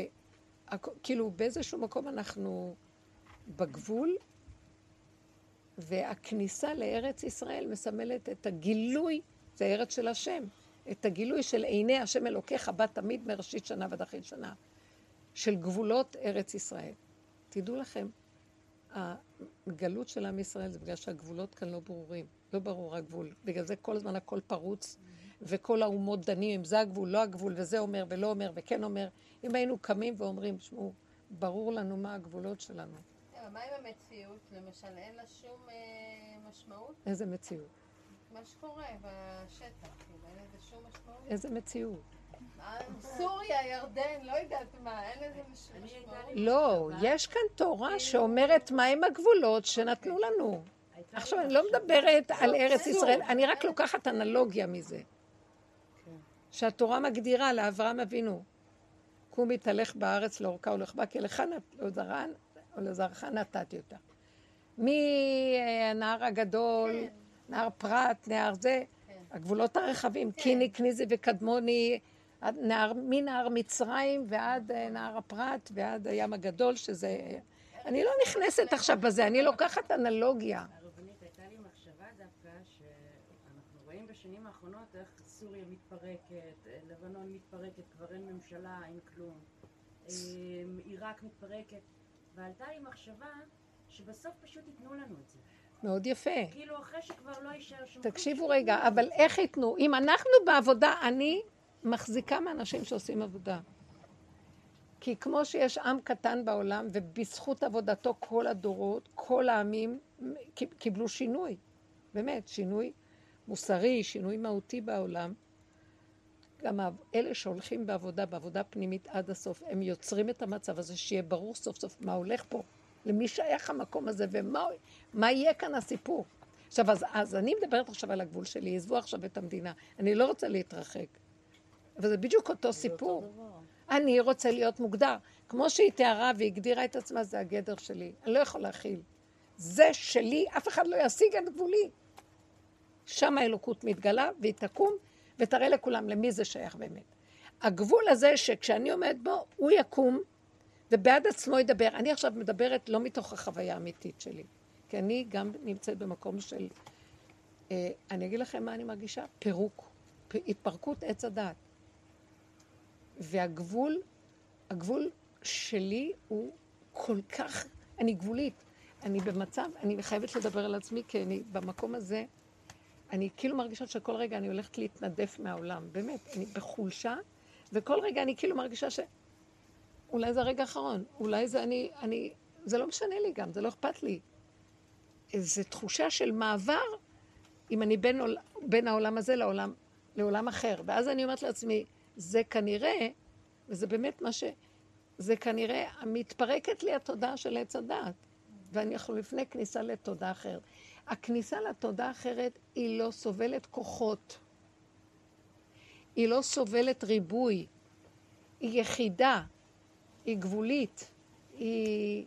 [SPEAKER 1] כאילו, באיזשהו מקום אנחנו בגבול, והכניסה לארץ ישראל מסמלת את הגילוי, זה ארץ של השם, את הגילוי של עיני השם אלוקיך בא תמיד מראשית שנה ועד אחרית שנה, של גבולות ארץ ישראל. תדעו לכם, הגלות של עם ישראל זה בגלל שהגבולות כאן לא ברורים, לא ברור הגבול. בגלל זה כל הזמן הכל פרוץ, וכל האומות דנים אם זה הגבול, לא הגבול, וזה אומר ולא אומר וכן אומר. אם היינו קמים ואומרים, שמעו, ברור לנו מה הגבולות שלנו.
[SPEAKER 5] מה עם המציאות? למשל, אין לה שום אה, משמעות?
[SPEAKER 1] איזה מציאות?
[SPEAKER 5] מה שקורה בשטח, כאילו, אין לזה שום משמעות?
[SPEAKER 1] איזה מציאות?
[SPEAKER 5] אה, סוריה, ירדן, לא יודעת מה, אין לזה משמעות.
[SPEAKER 1] לא, יש כאן תורה שאומרת מהם הגבולות שנתנו לנו.
[SPEAKER 4] הייתה לי
[SPEAKER 1] עכשיו, אני לא מדברת על ארץ ישראל, אני רק לוקחת אנלוגיה מזה.
[SPEAKER 2] כן.
[SPEAKER 1] שהתורה מגדירה לאברהם אבינו, קומי תלך בארץ לאורכה ולרחבה, כי לך נת- לא זרען, לזרעך נתתי אותה. מהנהר הגדול, נהר פרת, נהר זה,
[SPEAKER 5] כן.
[SPEAKER 1] הגבולות הרחבים, קיני, קניזי וקדמוני, נהר, מנהר מצרים ועד אה, נהר הפרת ועד הים הגדול, שזה... אני לא נכנסת עכשיו בזה, אני לוקחת אנלוגיה.
[SPEAKER 4] הרבנית, הייתה לי מחשבה דווקא שאנחנו רואים בשנים האחרונות איך סוריה מתפרקת, אה, לבנון מתפרקת, כבר אין ממשלה, אין כלום. אה, עיראק מתפרקת, ועלתה לי מחשבה שבסוף פשוט ייתנו לנו את זה.
[SPEAKER 1] מאוד יפה.
[SPEAKER 4] כאילו אחרי שכבר לא יישאר שום...
[SPEAKER 1] תקשיבו רגע, אבל איך ייתנו? אם אנחנו בעבודה, אני מחזיקה מאנשים שעושים עבודה. כי כמו שיש עם קטן בעולם, ובזכות עבודתו כל הדורות, כל העמים קיבלו שינוי. באמת, שינוי מוסרי, שינוי מהותי בעולם. גם אלה שהולכים בעבודה, בעבודה פנימית עד הסוף, הם יוצרים את המצב הזה, שיהיה ברור סוף סוף מה הולך פה, למי שייך המקום הזה, ומה מה יהיה כאן הסיפור. עכשיו, אז, אז אני מדברת עכשיו על הגבול שלי, עזבו עכשיו את המדינה. אני לא רוצה להתרחק. אבל זה בדיוק אותו סיפור.
[SPEAKER 2] אותו.
[SPEAKER 1] אני רוצה להיות מוגדר. כמו שהיא תיארה והגדירה את עצמה, זה הגדר שלי. אני לא יכול להכיל. זה שלי, אף אחד לא ישיג את גבולי. שם האלוקות מתגלה, והיא תקום, ותראה לכולם למי זה שייך באמת. הגבול הזה, שכשאני עומדת בו, הוא יקום, ובעד עצמו ידבר. אני עכשיו מדברת לא מתוך החוויה האמיתית שלי, כי אני גם נמצאת במקום של... אה, אני אגיד לכם מה אני מרגישה? פירוק. התפרקות עץ הדעת. והגבול, הגבול שלי הוא כל כך, אני גבולית. אני במצב, אני חייבת לדבר על עצמי, כי אני במקום הזה, אני כאילו מרגישה שכל רגע אני הולכת להתנדף מהעולם, באמת, אני בחולשה, וכל רגע אני כאילו מרגישה ש... אולי זה הרגע האחרון, אולי זה אני, אני, זה לא משנה לי גם, זה לא אכפת לי. איזו תחושה של מעבר, אם אני בין, עול, בין העולם הזה לעולם, לעולם אחר. ואז אני אומרת לעצמי, זה כנראה, וזה באמת מה ש... זה כנראה, מתפרקת לי התודעה של עץ הדעת. ואנחנו לפני כניסה לתודעה אחרת. הכניסה לתודעה אחרת היא לא סובלת כוחות. היא לא סובלת ריבוי. היא יחידה. היא גבולית. היא,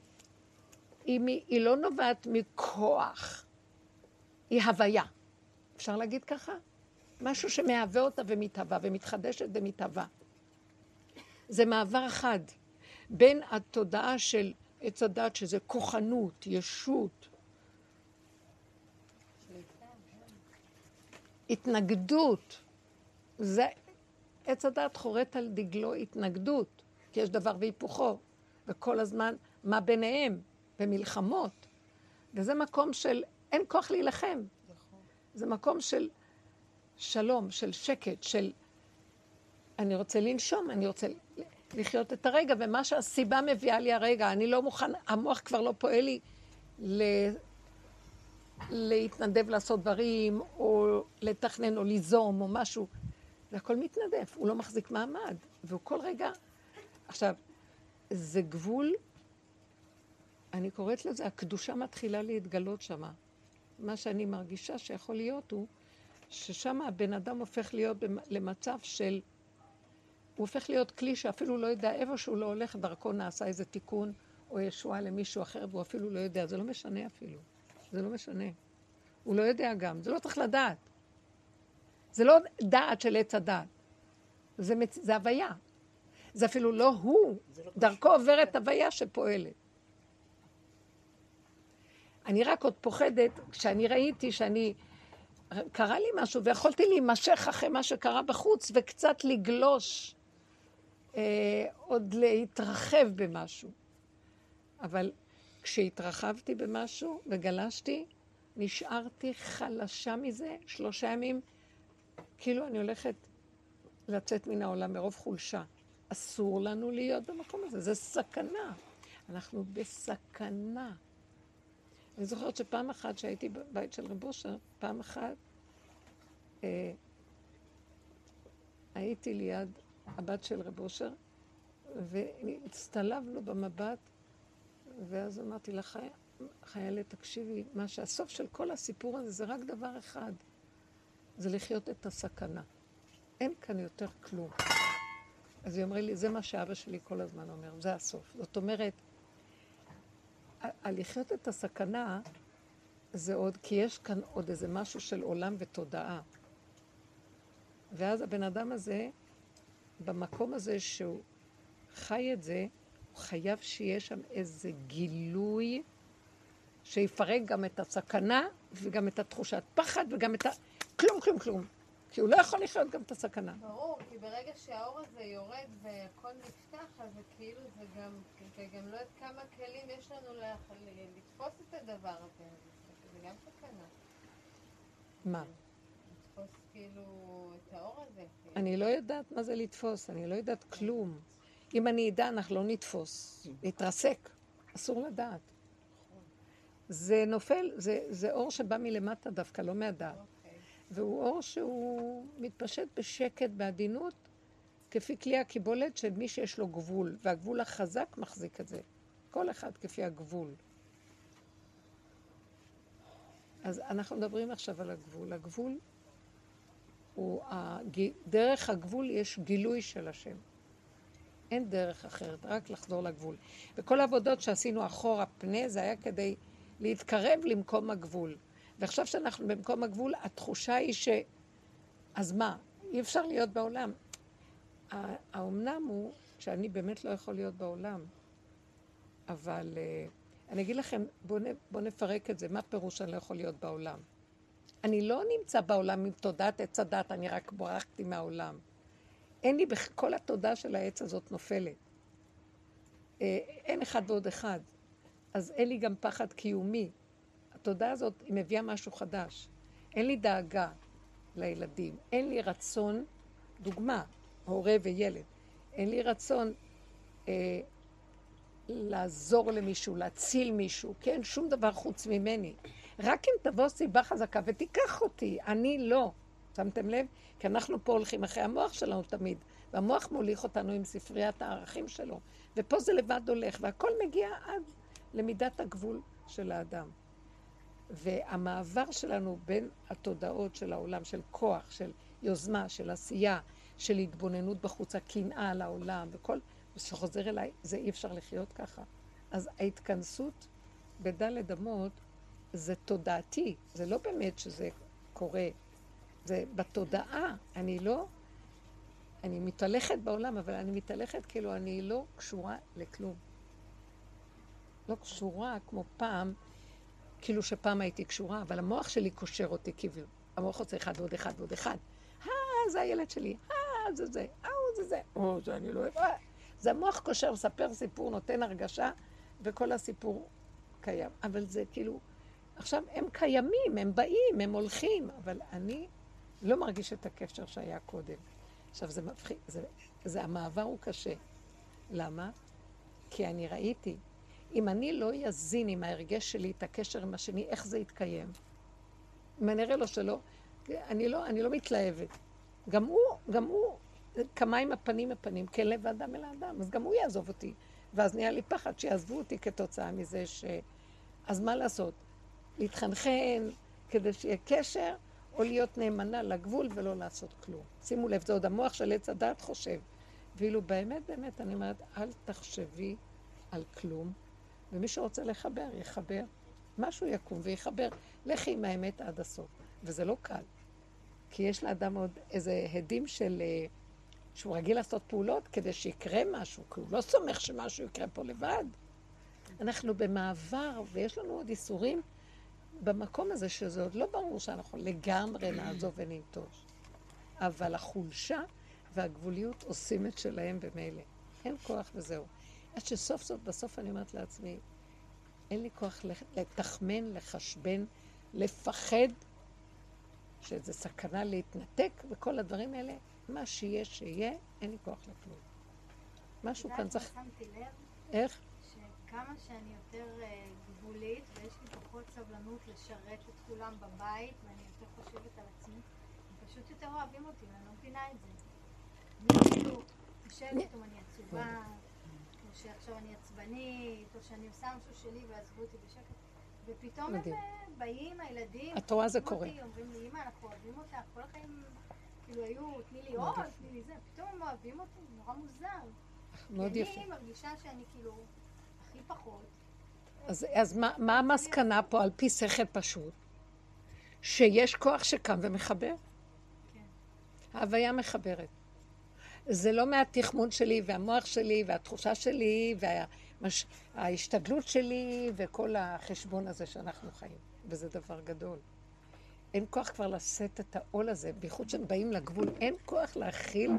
[SPEAKER 1] היא, מ- היא לא נובעת מכוח. היא הוויה. אפשר להגיד ככה? משהו שמהווה אותה ומתהווה, ומתחדשת ומתהווה. זה מעבר אחד בין התודעה של עץ הדת, שזה כוחנות, ישות, התנגדות. זה, עץ הדת חורט על דגלו התנגדות, כי יש דבר והיפוכו, וכל הזמן מה ביניהם, במלחמות. וזה מקום של אין כוח להילחם.
[SPEAKER 2] נכון.
[SPEAKER 1] זה מקום של שלום, של שקט, של אני רוצה לנשום, אני רוצה לחיות את הרגע, ומה שהסיבה מביאה לי הרגע, אני לא מוכן, המוח כבר לא פועל לי ל... להתנדב לעשות דברים, או לתכנן, או ליזום, או משהו. זה הכל מתנדב, הוא לא מחזיק מעמד, והוא כל רגע... עכשיו, זה גבול, אני קוראת לזה, הקדושה מתחילה להתגלות שמה. מה שאני מרגישה שיכול להיות הוא ששם הבן אדם הופך להיות למצב של... הוא הופך להיות כלי שאפילו לא יודע, איפה שהוא לא הולך, דרכו נעשה איזה תיקון או ישועה למישהו אחר, והוא אפילו לא יודע. זה לא משנה אפילו. זה לא משנה. הוא לא יודע גם, זה לא צריך לדעת. זה לא דעת של עץ הדעת. זה, מצ... זה הוויה. זה אפילו לא הוא, לא דרכו עוברת הוויה שפועלת. אני רק עוד פוחדת, כשאני ראיתי שאני, קרה לי משהו ויכולתי להימשך אחרי מה שקרה בחוץ וקצת לגלוש, אה, עוד להתרחב במשהו. אבל כשהתרחבתי במשהו וגלשתי, נשארתי חלשה מזה שלושה ימים, כאילו אני הולכת לצאת מן העולם מרוב חולשה. אסור לנו להיות במקום הזה, זה סכנה. אנחנו בסכנה. אני זוכרת שפעם אחת שהייתי בבית של רב אושר, פעם אחת אה, הייתי ליד הבת של רב אושר, והצטלבנו במבט, ואז אמרתי לה, חיילת, תקשיבי, מה שהסוף של כל הסיפור הזה זה רק דבר אחד, זה לחיות את הסכנה. אין כאן יותר כלום. אז היא אומרת לי, זה מה שאבא שלי כל הזמן אומר, זה הסוף. זאת אומרת, על לחיות את הסכנה זה עוד, כי יש כאן עוד איזה משהו של עולם ותודעה. ואז הבן אדם הזה, במקום הזה שהוא חי את זה, הוא חייב שיהיה שם איזה גילוי שיפרק גם את הסכנה וגם את התחושת פחד וגם את ה... כלום, כלום, כלום. כי הוא לא יכול לחיות גם את הסכנה.
[SPEAKER 5] ברור, כי ברגע שהאור הזה יורד והכל נפתח, אז זה כאילו זה גם, זה גם לא יודעת כמה כלים יש לנו לתפוס את הדבר הזה. זה גם סכנה.
[SPEAKER 1] מה?
[SPEAKER 5] כאילו את האור הזה.
[SPEAKER 1] אני לא יודעת מה זה לתפוס, אני לא יודעת כלום. אם אני אדע, אנחנו לא נתפוס. נתרסק. אסור לדעת. זה נופל, זה, זה אור שבא מלמטה דווקא, לא מהדעת. והוא אור שהוא מתפשט בשקט, בעדינות, כפי כלי הקיבולת של מי שיש לו גבול, והגבול החזק מחזיק את זה. כל אחד כפי הגבול. אז אנחנו מדברים עכשיו על הגבול. הגבול הוא. דרך הגבול יש גילוי של השם. אין דרך אחרת, רק לחזור לגבול. וכל העבודות שעשינו אחורה פנה, זה היה כדי להתקרב למקום הגבול. ועכשיו שאנחנו במקום הגבול, התחושה היא ש... אז מה? אי אפשר להיות בעולם. האומנם הוא שאני באמת לא יכול להיות בעולם. אבל uh, אני אגיד לכם, בואו בוא נפרק את זה. מה פירוש אני לא יכול להיות בעולם? אני לא נמצא בעולם עם תודעת עץ הדת, אני רק ברחתי מהעולם. אין לי, כל התודה של העץ הזאת נופלת. Uh, אין אחד ועוד אחד. אז אין לי גם פחד קיומי. התודעה הזאת, היא מביאה משהו חדש. אין לי דאגה לילדים, אין לי רצון, דוגמה, הורה וילד, אין לי רצון אה, לעזור למישהו, להציל מישהו, כי אין שום דבר חוץ ממני. רק אם תבוא סיבה חזקה ותיקח אותי, אני לא. שמתם לב? כי אנחנו פה הולכים אחרי המוח שלנו תמיד, והמוח מוליך אותנו עם ספריית הערכים שלו, ופה זה לבד הולך, והכל מגיע עד למידת הגבול של האדם. והמעבר שלנו בין התודעות של העולם, של כוח, של יוזמה, של עשייה, של התבוננות בחוץ, הקנאה על העולם וכל, ושחוזר אליי, זה אי אפשר לחיות ככה. אז ההתכנסות בדלת אמות זה תודעתי, זה לא באמת שזה קורה, זה בתודעה, אני לא, אני מתהלכת בעולם, אבל אני מתהלכת כאילו אני לא קשורה לכלום. לא קשורה כמו פעם כאילו שפעם הייתי קשורה, אבל המוח שלי קושר אותי, כאילו, המוח רוצה אחד ועוד אחד ועוד אחד. אה, זה הילד שלי, אה, זה זה, אה, זה זה, או, זה אני לא אוהב, אה. זה המוח קושר, מספר סיפור, נותן הרגשה, וכל הסיפור קיים. אבל זה כאילו, עכשיו הם קיימים, הם באים, הם הולכים, אבל אני לא מרגיש את הקשר שהיה קודם. עכשיו, זה מפחיד, זה, זה, המעבר הוא קשה. למה? כי אני ראיתי, אם אני לא יזין עם ההרגש שלי את הקשר עם השני, איך זה יתקיים? אם אני אראה לו שלא, אני לא, אני לא מתלהבת. גם הוא, גם הוא, כמים הפנים הפנים, כן לב האדם אל האדם, אז גם הוא יעזוב אותי. ואז נהיה לי פחד שיעזבו אותי כתוצאה מזה ש... אז מה לעשות? להתחנחן כדי שיהיה קשר, או להיות נאמנה לגבול ולא לעשות כלום. שימו לב, זה עוד המוח של עץ הדת חושב. ואילו באמת, באמת, אני אומרת, אל תחשבי על כלום, ומי שרוצה לחבר, יחבר. משהו יקום ויחבר. לכי עם האמת עד הסוף. וזה לא קל. כי יש לאדם עוד איזה הדים של... אה, שהוא רגיל לעשות פעולות כדי שיקרה משהו, כי הוא לא סומך שמשהו יקרה פה לבד. אנחנו במעבר, ויש לנו עוד איסורים במקום הזה, שזה עוד לא ברור שאנחנו לגמרי נעזוב וננטוש. אבל החולשה והגבוליות עושים את שלהם במילא. אין כוח וזהו. עד שסוף סוף, בסוף אני אומרת לעצמי, אין לי כוח לתחמן, לחשבן, לפחד, שזה סכנה להתנתק, וכל הדברים האלה, מה שיהיה, שיהיה, אין לי כוח לכלום. משהו כאן צריך...
[SPEAKER 6] שמתי לב
[SPEAKER 1] איך?
[SPEAKER 6] שכמה שאני יותר אה, גבולית ויש לי פחות סבלנות לשרת את כולם בבית ואני יותר חושבת על עצמי, הם פשוט יותר אוהבים אותי ואני לא מבינה את זה. אני כאילו חושבת אם אני עצובה, או שעכשיו אני עצבנית, או שאני עושה משהו שלי ועזבו אותי בשקט. ופתאום הם. אה, באים, הילדים,
[SPEAKER 1] את רואה, זה קורה.
[SPEAKER 6] אומרים לי, אמא, אנחנו אוהבים אותך, כל החיים כאילו היו, תני לי עוד, תני לי זה, פתאום הם אוהבים אותי, נורא מוזר.
[SPEAKER 1] מאוד יפה.
[SPEAKER 6] אני מרגישה שאני כאילו הכי פחות.
[SPEAKER 1] אז, אז מה, מה המסקנה פה על פי שכל פשוט? שיש כוח שקם ומחבר. ההוויה מחברת. זה לא מהתחמון שלי והמוח שלי והתחושה שלי וההשתדלות שלי וכל החשבון הזה שאנחנו חיים. וזה דבר גדול. אין כוח כבר לשאת את העול הזה, בייחוד שהם באים לגבול, אין כוח להכיל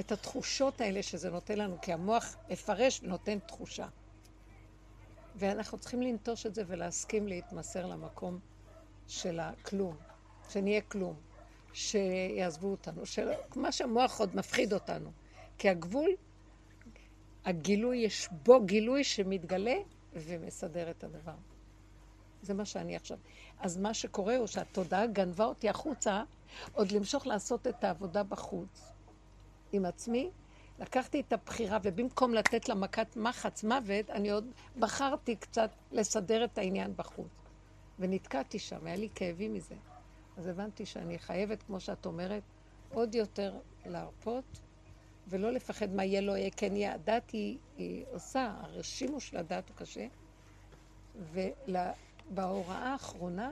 [SPEAKER 1] את התחושות האלה שזה נותן לנו, כי המוח מפרש ונותן תחושה. ואנחנו צריכים לנטוש את זה ולהסכים להתמסר למקום של הכלום, שנהיה כלום, שיעזבו אותנו, של... מה שהמוח עוד מפחיד אותנו. כי הגבול, הגילוי, יש בו גילוי שמתגלה ומסדר את הדבר. זה מה שאני עכשיו. אז מה שקורה הוא שהתודעה גנבה אותי החוצה, עוד למשוך לעשות את העבודה בחוץ. עם עצמי, לקחתי את הבחירה, ובמקום לתת לה מכת מחץ מוות, אני עוד בחרתי קצת לסדר את העניין בחוץ. ונתקעתי שם, היה לי כאבים מזה. אז הבנתי שאני חייבת, כמו שאת אומרת, עוד יותר להרפות, ולא לפחד מה יהיה, לא יהיה, כן יהיה. הדת היא, היא עושה, הרשימו של הדת הוא קשה. ובהוראה האחרונה,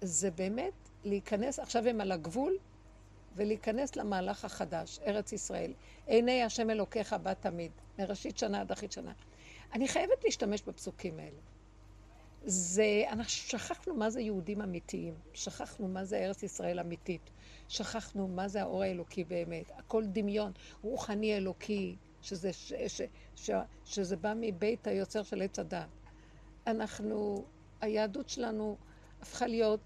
[SPEAKER 1] זה באמת להיכנס, עכשיו הם על הגבול, ולהיכנס למהלך החדש, ארץ ישראל. עיני השם אלוקיך בא תמיד, מראשית שנה עד אחרית שנה. אני חייבת להשתמש בפסוקים האלה. זה, אנחנו שכחנו מה זה יהודים אמיתיים, שכחנו מה זה ארץ ישראל אמיתית, שכחנו מה זה האור האלוקי באמת, הכל דמיון, רוחני אלוקי, שזה, ש, ש, ש, שזה בא מבית היוצר של עץ הדת. אנחנו, היהדות שלנו הפכה להיות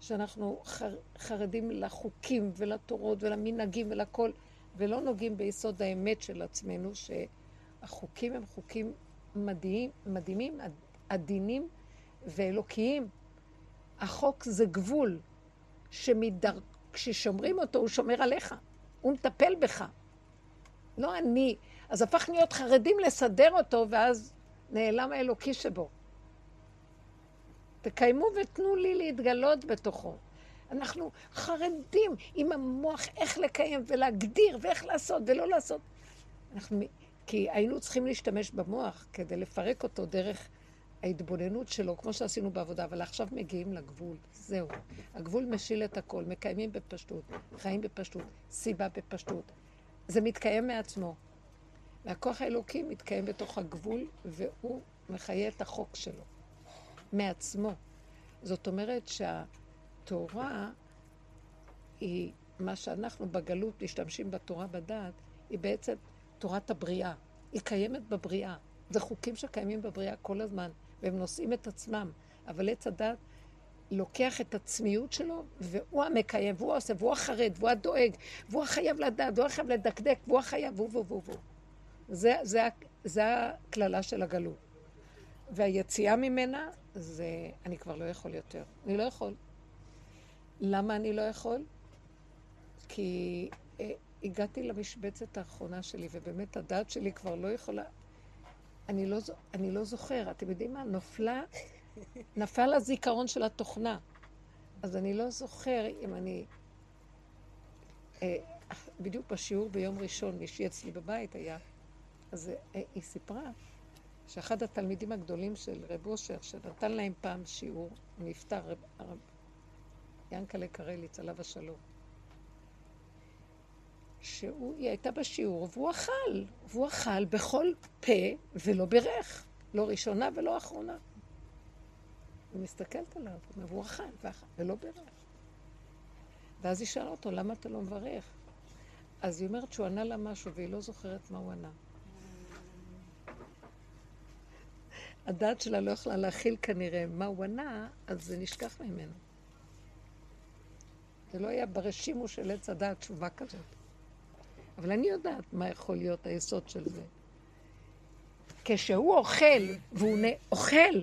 [SPEAKER 1] שאנחנו חר, חרדים לחוקים ולתורות ולמנהגים ולכל, ולא נוגעים ביסוד האמת של עצמנו, שהחוקים הם חוקים מדהים, מדהימים, עדינים ואלוקיים. החוק זה גבול שמדר... כששומרים אותו, הוא שומר עליך. הוא מטפל בך. לא אני. אז הפך להיות חרדים לסדר אותו, ואז נעלם האלוקי שבו. תקיימו ותנו לי להתגלות בתוכו. אנחנו חרדים עם המוח איך לקיים ולהגדיר ואיך לעשות ולא לעשות. אנחנו, כי היינו צריכים להשתמש במוח כדי לפרק אותו דרך ההתבוננות שלו, כמו שעשינו בעבודה, אבל עכשיו מגיעים לגבול. זהו. הגבול משיל את הכל, מקיימים בפשטות, חיים בפשטות, סיבה בפשטות. זה מתקיים מעצמו. והכוח האלוקי מתקיים בתוך הגבול, והוא מחיה את החוק שלו. מעצמו. זאת אומרת שהתורה היא, מה שאנחנו בגלות משתמשים בתורה בדעת, היא בעצם תורת הבריאה. היא קיימת בבריאה. זה חוקים שקיימים בבריאה כל הזמן, והם נושאים את עצמם. אבל עץ הדת לוקח את עצמיות שלו, והוא המקיים, והוא עושה, והוא החרד, והוא הדואג, והוא החייב לדעת, והוא החייב לדקדק, והוא החייב, והוא והוא והוא. זה, זה, זה הקללה של הגלות. והיציאה ממנה זה, אני כבר לא יכול יותר. אני לא יכול. למה אני לא יכול? כי אה, הגעתי למשבצת האחרונה שלי, ובאמת הדעת שלי כבר לא יכולה... אני לא, אני לא זוכר, אתם יודעים מה? נופלה, נפל הזיכרון של התוכנה. אז אני לא זוכר אם אני... אה, בדיוק בשיעור ביום ראשון, מישהי אצלי בבית היה, אז אה, היא סיפרה שאחד התלמידים הגדולים של רב אושר, שנתן להם פעם שיעור, נפטר, רב, הרב ינקלה קרליץ, עליו השלום. שהיא הייתה בשיעור והוא אכל, והוא אכל בכל פה ולא בירך, לא ראשונה ולא אחרונה. היא מסתכלת עליו, והוא אכל ואכל ולא בירך. ואז היא שאלה אותו, למה אתה לא מברך? אז היא אומרת שהוא ענה לה משהו והיא לא זוכרת מה הוא ענה. הדעת שלה לא יכלה להכיל כנראה מה הוא ענה, אז זה נשכח ממנו. זה לא היה ברשימו של עץ הדעת תשובה כזאת. אבל אני יודעת מה יכול להיות היסוד של זה. כשהוא אוכל, והוא אוכל,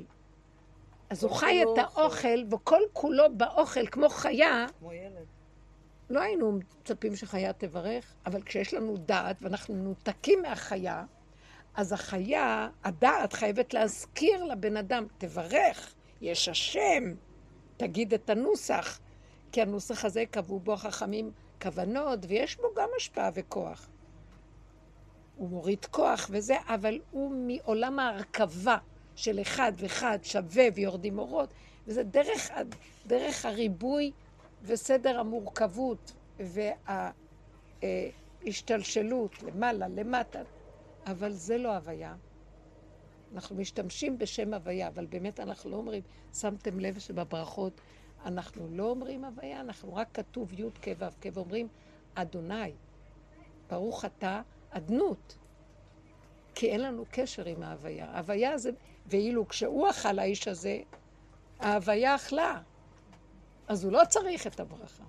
[SPEAKER 1] אז הוא חי את האוכל, וכל כולו באוכל, כמו חיה,
[SPEAKER 2] כמו ילד.
[SPEAKER 1] לא היינו מצפים שחיה תברך, אבל כשיש לנו דעת ואנחנו מנותקים מהחיה, אז החיה, הדעת חייבת להזכיר לבן אדם, תברך, יש השם, תגיד את הנוסח, כי הנוסח הזה קבעו בו החכמים כוונות, ויש בו גם השפעה וכוח. הוא מוריד כוח וזה, אבל הוא מעולם ההרכבה של אחד ואחד שווה ויורדים אורות, וזה דרך, דרך הריבוי וסדר המורכבות וההשתלשלות למעלה, למטה, אבל זה לא הוויה. אנחנו משתמשים בשם הוויה, אבל באמת אנחנו לא אומרים, שמתם לב שבברכות אנחנו לא אומרים הוויה, אנחנו רק כתוב י' כ' ו' כ' ואומרים אדוני, ברוך אתה אדנות. כי אין לנו קשר עם ההוויה. ההוויה זה, ואילו כשהוא אכל האיש הזה, ההוויה אכלה. אז הוא לא צריך את הברכה.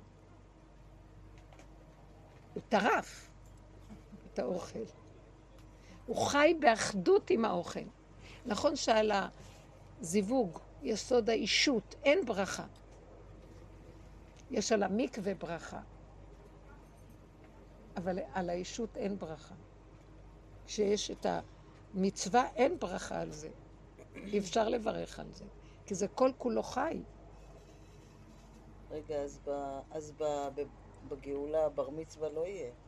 [SPEAKER 1] הוא טרף את האוכל. הוא חי באחדות עם האוכל. נכון שעל הזיווג, יסוד האישות, אין ברכה. יש על המקווה ברכה, אבל על האישות אין ברכה. כשיש את המצווה, אין ברכה על זה. אי אפשר לברך על זה, כי זה כל כולו חי.
[SPEAKER 2] רגע, אז, ב, אז ב, ב, בגאולה בר מצווה לא יהיה. (laughs)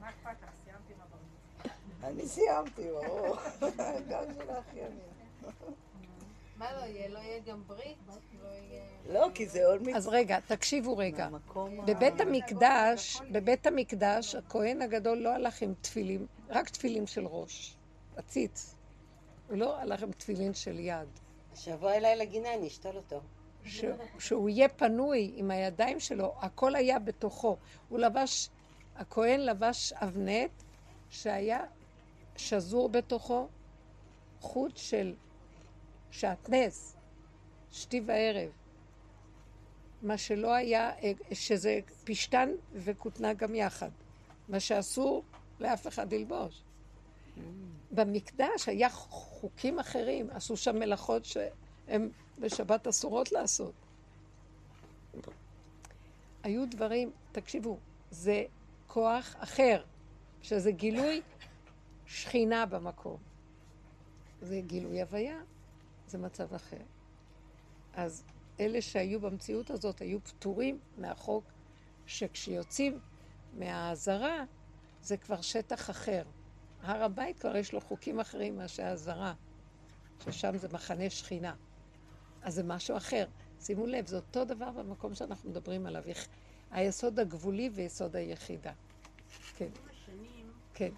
[SPEAKER 3] מה אכפת לך? סיימתי עם הבר מצווה.
[SPEAKER 2] אני סיימתי, ברור. גם של האחיינים.
[SPEAKER 5] מה לא יהיה? לא יהיה גם ברית? לא.
[SPEAKER 2] לא, כי זה עוד מצווה.
[SPEAKER 1] אז רגע, תקשיבו רגע. בבית המקדש, בבית המקדש, הכהן הגדול לא הלך עם תפילים, רק תפילים של ראש, עציץ. הוא לא הלך עם תפילין של יד.
[SPEAKER 7] שיבוא אליי לגינה, אני אשתול אותו.
[SPEAKER 1] ש... שהוא יהיה פנוי עם הידיים שלו, הכל היה בתוכו. הוא לבש, הכהן לבש אבנט שהיה שזור בתוכו חוט של שעטנז, שתי וערב. מה שלא היה, שזה פשתן וכותנה גם יחד. מה שאסור לאף אחד ללבוש. במקדש היה חוקים אחרים, עשו שם מלאכות שהן בשבת אסורות לעשות. היו דברים, תקשיבו, זה כוח אחר, שזה גילוי שכינה במקום. זה גילוי הוויה, זה מצב אחר. אז אלה שהיו במציאות הזאת היו פטורים מהחוק שכשיוצאים מהאזהרה זה כבר שטח אחר. הר הבית כבר יש לו חוקים אחרים מאשר האזהרה, ששם זה מחנה שכינה. אז זה משהו אחר. שימו לב, זה אותו דבר במקום שאנחנו מדברים עליו. היסוד הגבולי ויסוד היחידה. כן, כן.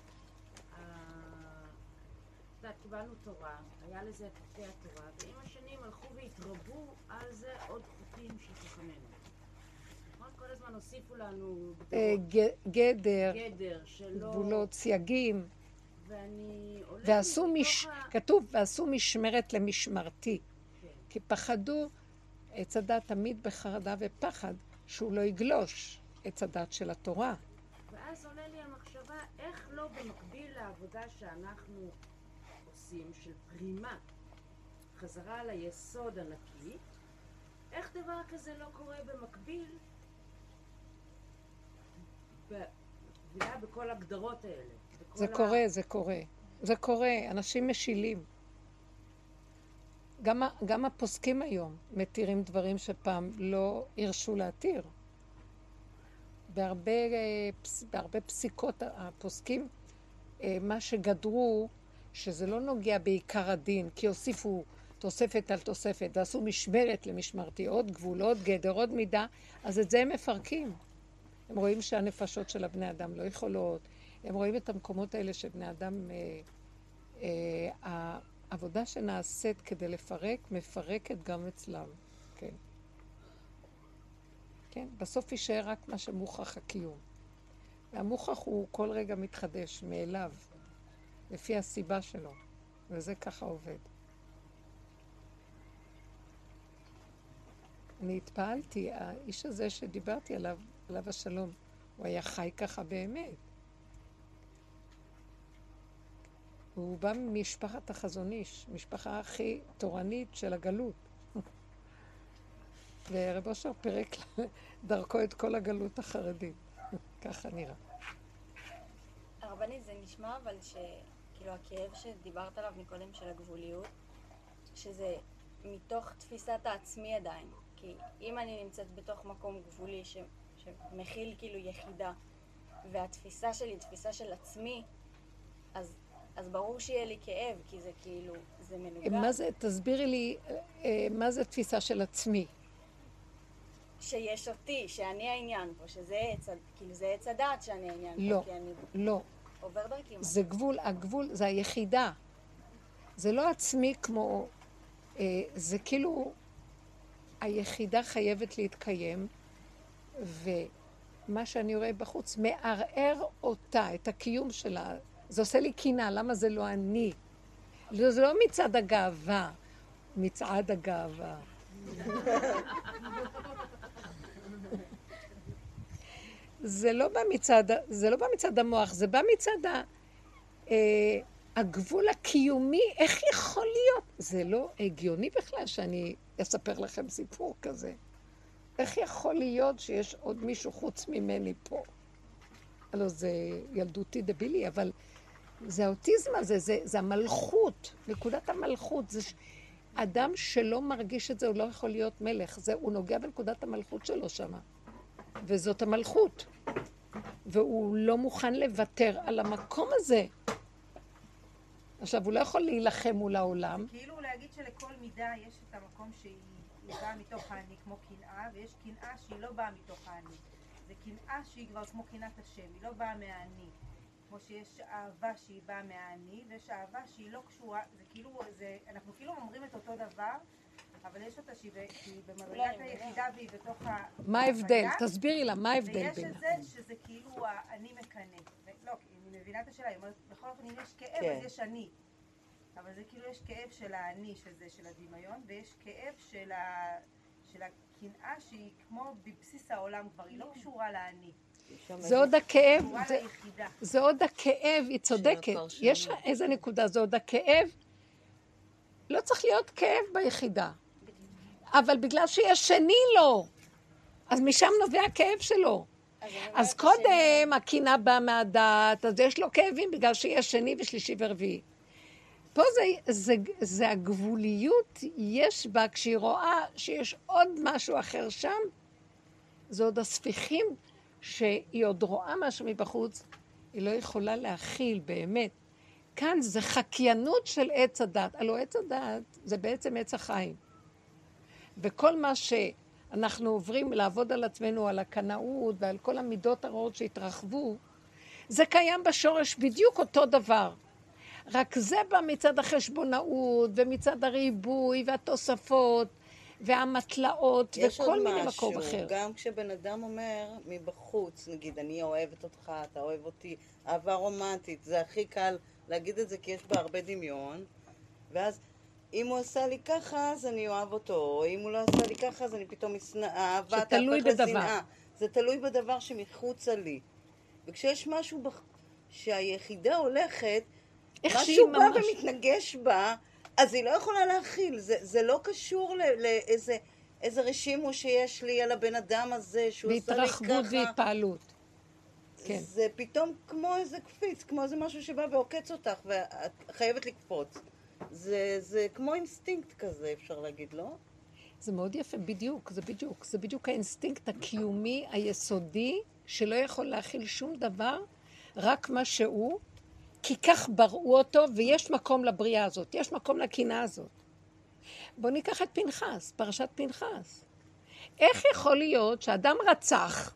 [SPEAKER 4] קיבלנו תורה, היה לזה את חוקי התורה, ועם השנים הלכו והתרבו על זה עוד חוקים של חכמינו. נכון? כל הזמן הוסיפו לנו
[SPEAKER 1] אה, גדר. גבולות, סייגים, ועשו מש...
[SPEAKER 4] ה-
[SPEAKER 1] כתוב, ועשו משמרת למשמרתי.
[SPEAKER 4] כן.
[SPEAKER 1] כי פחדו, עץ הדת תמיד בחרדה ופחד שהוא לא יגלוש עץ הדת של התורה.
[SPEAKER 4] ואז עולה לי המחשבה איך לא במקביל לעבודה שאנחנו עושים של פרימה, חזרה ליסוד הנקי, איך דבר כזה לא קורה במקביל מבינה? בכל הגדרות האלה.
[SPEAKER 1] זה
[SPEAKER 4] ה-
[SPEAKER 1] קורה, זה קורה. זה קורה, אנשים משילים. גם, גם הפוסקים היום מתירים דברים שפעם לא הרשו להתיר. בהרבה, אה, בהרבה פסיקות הפוסקים, אה, מה שגדרו, שזה לא נוגע בעיקר הדין, כי הוסיפו תוספת על תוספת, ועשו משמרת למשמרתי, עוד גבול, עוד גדר, עוד מידה, אז את זה הם מפרקים. הם רואים שהנפשות של הבני אדם לא יכולות, הם רואים את המקומות האלה שבני אדם, אה, אה, העבודה שנעשית כדי לפרק, מפרקת גם אצלם, כן. כן, בסוף יישאר רק מה שמוכח הקיום. והמוכח הוא כל רגע מתחדש מאליו, לפי הסיבה שלו, וזה ככה עובד. אני התפעלתי, האיש הזה שדיברתי עליו, עליו השלום, הוא היה חי ככה באמת. הוא בא ממשפחת החזון איש, משפחה הכי תורנית של הגלות. (laughs) ורב אושר פירק (laughs) דרכו את כל הגלות החרדית. (laughs) ככה נראה.
[SPEAKER 8] הרבנית, זה נשמע אבל שכאילו הכאב שדיברת עליו מקודם של הגבוליות, שזה מתוך תפיסת העצמי עדיין. כי אם אני נמצאת בתוך מקום גבולי ש, שמכיל כאילו יחידה, והתפיסה שלי היא תפיסה של עצמי, אז, אז ברור שיהיה לי כאב, כי זה כאילו, זה מנוגד.
[SPEAKER 1] מה זה, תסבירי לי, אה, מה זה תפיסה של עצמי?
[SPEAKER 8] שיש אותי, שאני העניין פה, שזה עץ, כאילו זה עץ הדעת שאני העניין
[SPEAKER 1] לא.
[SPEAKER 8] פה, כי אני
[SPEAKER 1] לא.
[SPEAKER 8] עובר דרכי משהו.
[SPEAKER 1] זה גבול, הגבול זה היחידה. זה לא עצמי כמו, אה, זה כאילו, היחידה חייבת להתקיים, ומה שאני רואה בחוץ מערער אותה, את הקיום שלה. זה עושה לי קינה, למה זה לא אני? לא, זה לא מצעד הגאווה, מצעד הגאווה. (laughs) זה לא בא מצד, זה לא בא מצד המוח, זה בא מצד ה, אה, הגבול הקיומי, איך יכול להיות? זה לא הגיוני בכלל שאני אספר לכם סיפור כזה. איך יכול להיות שיש עוד מישהו חוץ ממני פה? הלוא זה ילדותי דבילי, אבל זה האוטיזם הזה, זה, זה המלכות, נקודת המלכות. זה ש... אדם שלא מרגיש את זה, הוא לא יכול להיות מלך. זה, הוא נוגע בנקודת המלכות שלו שמה. וזאת המלכות. והוא לא מוכן לוותר על המקום הזה. עכשיו, הוא לא יכול להילחם מול העולם.
[SPEAKER 3] כאילו להגיד שלכל מידה יש את המקום שהיא היא באה מתוך האני כמו קנאה, ויש קנאה שהיא לא באה מתוך האני. זה קנאה שהיא כבר כמו קנאת השם, היא לא באה מהאני. כמו שיש אהבה שהיא באה מהאני, ויש אהבה שהיא לא קשורה, זה כאילו, זה, אנחנו כאילו אומרים את אותו דבר, אבל יש אותה שהיא, במדרגת היחידה והיא בתוך ה...
[SPEAKER 1] מה ההבדל? תסבירי לה, מה ההבדל
[SPEAKER 3] ויש
[SPEAKER 1] בינה?
[SPEAKER 3] את זה שזה כאילו אני מקנא. לא, אני מבינה את השאלה, היא אומרת, בכל אופן אם יש כאב
[SPEAKER 7] כן.
[SPEAKER 3] אז יש אני. אבל זה כאילו יש כאב של האני, שזה של הדמיון, ויש כאב של, ה... של הקנאה שהיא כמו בבסיס העולם כבר, היא לא קשורה לאני,
[SPEAKER 1] זה עוד הכאב, זה. זה עוד הכאב, היא צודקת. יש איזה נקודה, זה עוד הכאב. לא צריך להיות כאב ביחידה. אבל בגלל שיש שני לו, אז משם נובע הכאב שלו.
[SPEAKER 8] אז
[SPEAKER 1] קודם הקנאה באה מהדת, אז יש לו כאבים בגלל שיש שני ושלישי ורביעי. פה זה, זה, זה הגבוליות, יש בה, כשהיא רואה שיש עוד משהו אחר שם, זה עוד הספיחים שהיא עוד רואה משהו מבחוץ, היא לא יכולה להכיל באמת. כאן זה חקיינות של עץ הדת. הלוא עץ הדת זה בעצם עץ החיים. וכל מה שאנחנו עוברים לעבוד על עצמנו, על הקנאות ועל כל המידות הרעות שהתרחבו, זה קיים בשורש בדיוק אותו דבר. רק זה בא מצד החשבונאות ומצד הריבוי והתוספות והמטלאות
[SPEAKER 2] יש עוד
[SPEAKER 1] וכל מיני
[SPEAKER 2] משהו,
[SPEAKER 1] מקום אחר.
[SPEAKER 2] גם כשבן אדם אומר מבחוץ, נגיד, אני אוהבת אותך, אתה אוהב אותי, אהבה רומנטית, זה הכי קל להגיד את זה כי יש בה הרבה דמיון, ואז אם הוא עשה לי ככה, אז אני אוהב אותו, או אם הוא לא עשה לי ככה, אז אני פתאום אשנא, אהבה תהפך
[SPEAKER 1] בדבר.
[SPEAKER 2] לשנאה. זה תלוי בדבר שמחוצה לי. וכשיש משהו בח... שהיחידה הולכת, משהו בא
[SPEAKER 1] ממש...
[SPEAKER 2] ומתנגש בה, אז היא לא יכולה להכיל. זה, זה לא קשור ל- לאיזה איזה רשימו שיש לי על הבן אדם הזה, שהוא עשה לי
[SPEAKER 1] והתרחבות
[SPEAKER 2] ככה.
[SPEAKER 1] והתפעלות. כן.
[SPEAKER 2] זה פתאום כמו איזה קפיץ, כמו איזה משהו שבא ועוקץ אותך, ואת חייבת לקפוץ. זה, זה כמו אינסטינקט כזה, אפשר להגיד, לא?
[SPEAKER 1] זה מאוד יפה, בדיוק, זה בדיוק. זה בדיוק האינסטינקט הקיומי היסודי, שלא יכול להכיל שום דבר, רק מה שהוא, כי כך בראו אותו, ויש מקום לבריאה הזאת, יש מקום לקנאה הזאת. בואו ניקח את פנחס, פרשת פנחס. איך יכול להיות שאדם רצח,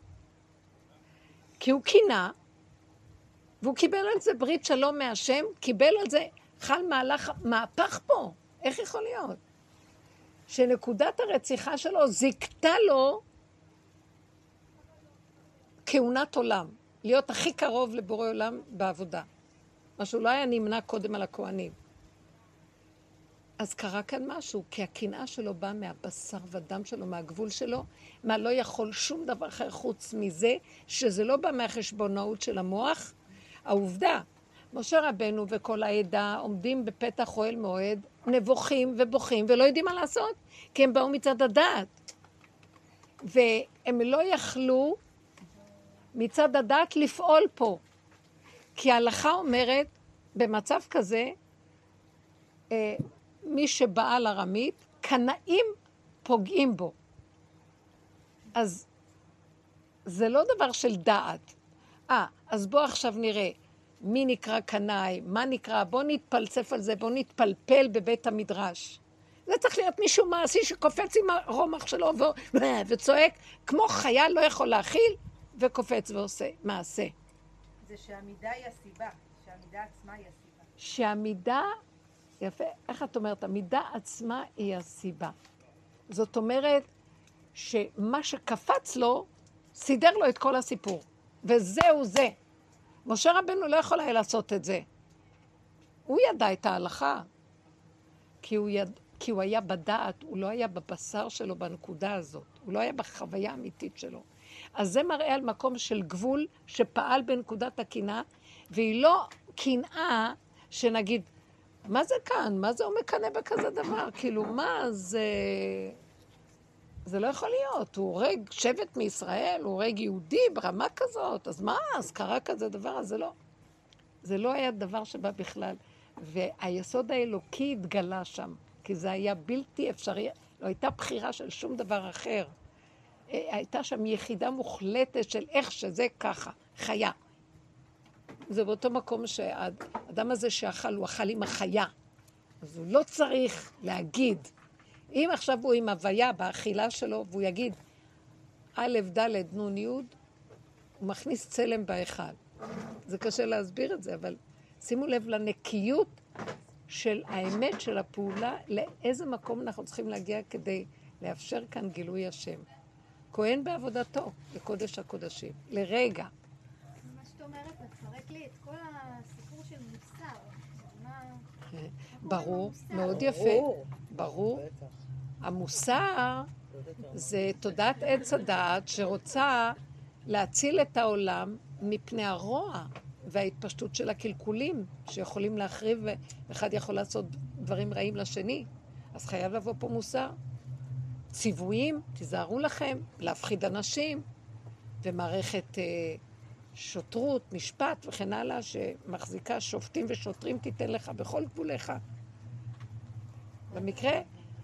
[SPEAKER 1] כי הוא קינה, והוא קיבל על זה ברית שלום מהשם, קיבל על זה, חל מהלך, מהפך פה. איך יכול להיות? שנקודת הרציחה שלו זיכתה לו כהונת עולם, להיות הכי קרוב לבורא עולם בעבודה. מה שהוא לא היה נמנע קודם על הכוהנים. אז קרה כאן משהו, כי הקנאה שלו באה מהבשר ודם שלו, מהגבול שלו, מה לא יכול שום דבר אחר חוץ מזה, שזה לא בא מהחשבונאות של המוח. העובדה, משה רבנו וכל העדה עומדים בפתח אוהל מועד, נבוכים ובוכים ולא יודעים מה לעשות, כי הם באו מצד הדעת. והם לא יכלו מצד הדעת לפעול פה. כי ההלכה אומרת, במצב כזה, אה, מי שבעל ארמית, קנאים פוגעים בו. אז זה לא דבר של דעת. אה, אז בואו עכשיו נראה מי נקרא קנאי, מה נקרא, בואו נתפלסף על זה, בואו נתפלפל בבית המדרש. זה צריך להיות מישהו מעשי שקופץ עם הרומח שלו ו... (laughs) וצועק, כמו חייל לא יכול להכיל, וקופץ ועושה מעשה.
[SPEAKER 3] זה שהמידה היא הסיבה, שהמידה עצמה היא הסיבה.
[SPEAKER 1] שהמידה, יפה, איך את אומרת? המידה עצמה היא הסיבה. זאת אומרת שמה שקפץ לו, סידר לו את כל הסיפור. וזהו זה. משה רבנו לא יכול היה לעשות את זה. הוא ידע את ההלכה, כי הוא, יד... כי הוא היה בדעת, הוא לא היה בבשר שלו בנקודה הזאת, הוא לא היה בחוויה האמיתית שלו. אז זה מראה על מקום של גבול שפעל בנקודת הקנאה, והיא לא קנאה שנגיד, מה זה כאן? מה זה הוא מקנא בכזה דבר? כאילו, מה זה... זה לא יכול להיות, הוא הורג שבט מישראל, הוא הורג יהודי ברמה כזאת, אז מה, אז קרה כזה דבר, אז זה לא. זה לא היה דבר שבא בכלל. והיסוד האלוקי התגלה שם, כי זה היה בלתי אפשרי, לא הייתה בחירה של שום דבר אחר. אה, הייתה שם יחידה מוחלטת של איך שזה ככה, חיה. זה באותו מקום שהאדם הזה שאכל, הוא אכל עם החיה. אז הוא לא צריך להגיד. אם עכשיו הוא עם הוויה באכילה שלו, והוא יגיד א', ד', נ', י', הוא מכניס צלם בהיכל. זה קשה להסביר את זה, אבל שימו לב לנקיות של האמת של הפעולה, לאיזה מקום אנחנו צריכים להגיע כדי לאפשר כאן גילוי השם. כהן בעבודתו, לקודש הקודשים, לרגע.
[SPEAKER 6] מה שאת אומרת, מפרק לי את כל הסיפור של מוסר. מה...
[SPEAKER 1] ברור? מאוד יפה, ברור. המוסר זה תודעת עץ הדעת שרוצה להציל את העולם מפני הרוע וההתפשטות של הקלקולים שיכולים להחריב, ואחד יכול לעשות דברים רעים לשני. אז חייב לבוא פה מוסר. ציוויים, תיזהרו לכם, להפחיד אנשים, ומערכת אה, שוטרות, משפט וכן הלאה, שמחזיקה שופטים ושוטרים תיתן לך בכל גבוליך. במקרה,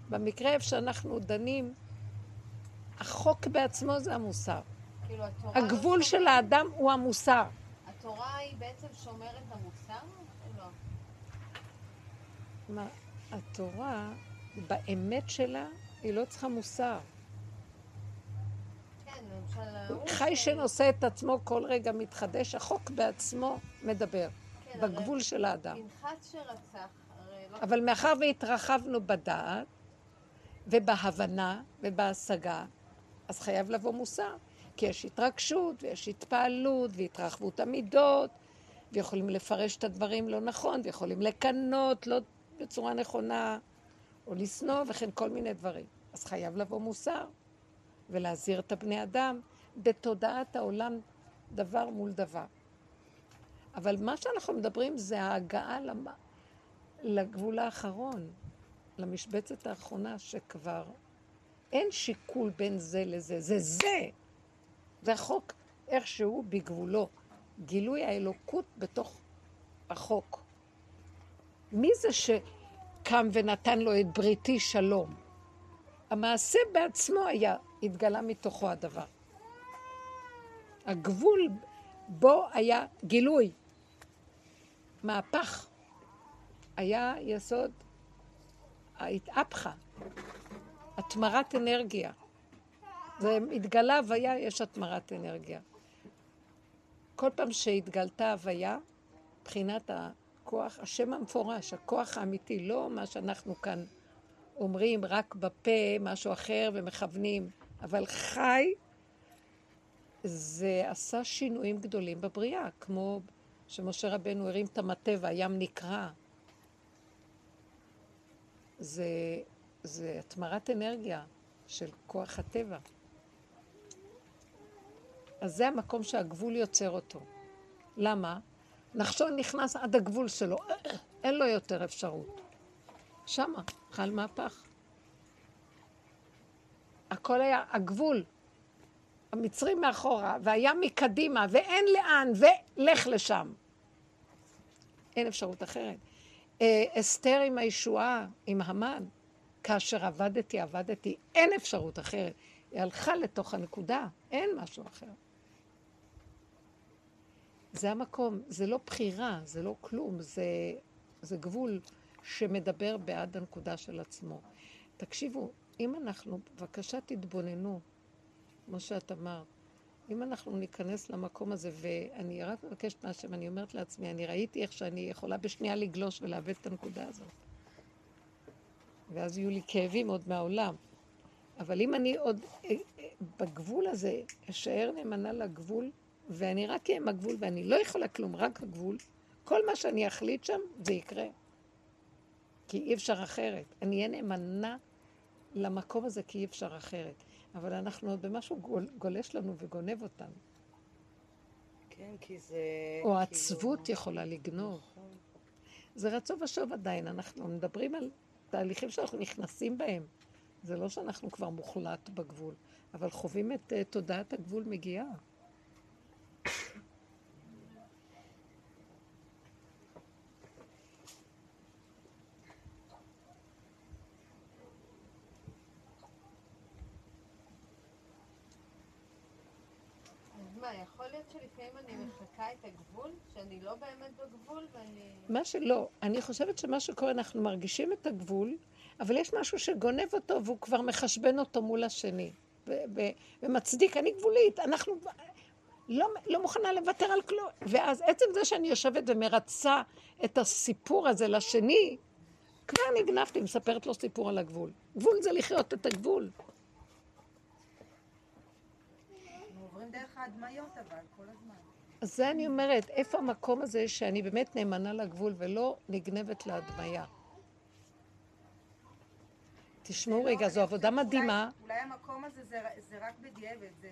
[SPEAKER 1] במקרה איפה שאנחנו דנים, החוק בעצמו זה המוסר.
[SPEAKER 6] כאילו, התורה לא
[SPEAKER 1] הגבול
[SPEAKER 6] שומרת-
[SPEAKER 1] של האדם הוא המוסר.
[SPEAKER 6] התורה היא בעצם שומרת המוסר? או לא?
[SPEAKER 1] מה, התורה, באמת שלה, היא לא צריכה מוסר.
[SPEAKER 6] כן,
[SPEAKER 1] חי שנושא את עצמו כל רגע מתחדש, החוק בעצמו מדבר,
[SPEAKER 6] כן,
[SPEAKER 1] בגבול של האדם.
[SPEAKER 6] פנחס שרצח, הרי לא...
[SPEAKER 1] אבל מאחר והתרחבנו בדעת, ובהבנה, ובהשגה, אז חייב לבוא מוסר. כי יש התרגשות, ויש התפעלות, והתרחבות המידות, ויכולים לפרש את הדברים לא נכון, ויכולים לקנות לא בצורה נכונה, או לשנוא, וכן כל מיני דברים. אז חייב לבוא מוסר, ולהזהיר את הבני אדם בתודעת העולם דבר מול דבר. אבל מה שאנחנו מדברים זה ההגעה למ... לגבול האחרון, למשבצת האחרונה שכבר אין שיקול בין זה לזה, זה זה. זה החוק איכשהו בגבולו. גילוי האלוקות בתוך החוק. מי זה שקם ונתן לו את בריתי שלום? המעשה בעצמו היה, התגלה מתוכו הדבר. הגבול בו היה גילוי. מהפך. היה יסוד ההתהפכה, התמרת אנרגיה. זה התגלה הוויה, יש התמרת אנרגיה. כל פעם שהתגלתה הוויה, מבחינת הכוח, השם המפורש, הכוח האמיתי, לא מה שאנחנו כאן אומרים רק בפה, משהו אחר ומכוונים, אבל חי, זה עשה שינויים גדולים בבריאה, כמו שמשה רבנו הרים את המטה והים נקרע. זה, זה התמרת אנרגיה של כוח הטבע. אז זה המקום שהגבול יוצר אותו. למה? נחשון נכנס עד הגבול שלו, אין לו יותר אפשרות. שמה, חל מהפך. הכל היה הגבול. המצרים מאחורה, והים מקדימה, ואין לאן, ולך לשם. אין אפשרות אחרת. אה, אסתר עם הישועה, עם המן, כאשר עבדתי, עבדתי, אין אפשרות אחרת. היא הלכה לתוך הנקודה, אין משהו אחר. זה המקום, זה לא בחירה, זה לא כלום, זה, זה גבול שמדבר בעד הנקודה של עצמו. תקשיבו, אם אנחנו, בבקשה תתבוננו, כמו שאת אמרת, אם אנחנו ניכנס למקום הזה, ואני רק מבקשת מהשם, אני אומרת לעצמי, אני ראיתי איך שאני יכולה בשנייה לגלוש ולאבד את הנקודה הזאת. ואז יהיו לי כאבים עוד מהעולם. אבל אם אני עוד אה, אה, בגבול הזה אשאר נאמנה לגבול, ואני רק אהיה עם הגבול, ואני לא יכולה כלום, רק הגבול, כל מה שאני אחליט שם, זה יקרה. כי אי אפשר אחרת. אני אהיה נאמנה למקום הזה, כי אי אפשר אחרת. אבל אנחנו עוד במשהו גול, גולש לנו וגונב אותנו.
[SPEAKER 2] כן, כי זה...
[SPEAKER 1] או עצבות כאילו... יכולה לגנוב. נכון. זה רצו ושוב עדיין, אנחנו מדברים על תהליכים שאנחנו נכנסים בהם. זה לא שאנחנו כבר מוחלט בגבול, אבל חווים את uh, תודעת הגבול מגיעה.
[SPEAKER 5] מחקה את הגבול, שאני לא באמת בגבול ואני...
[SPEAKER 1] מה שלא, אני חושבת שמה שקורה, אנחנו מרגישים את הגבול, אבל יש משהו שגונב אותו והוא כבר מחשבן אותו מול השני. ומצדיק, אני גבולית, אנחנו לא, לא מוכנה לוותר על כלום. ואז עצם זה שאני יושבת ומרצה את הסיפור הזה לשני, כבר נגנבתי, מספרת לו סיפור על הגבול. גבול זה לחיות את הגבול.
[SPEAKER 3] דרך ההדמיות אבל, כל הזמן.
[SPEAKER 1] אז זה אני אומרת, איפה המקום הזה שאני באמת נאמנה לגבול ולא נגנבת להדמיה? תשמעו לא, רגע, זו עבודה מדהימה.
[SPEAKER 3] אולי המקום הזה זה, רק בדיעבד, זה,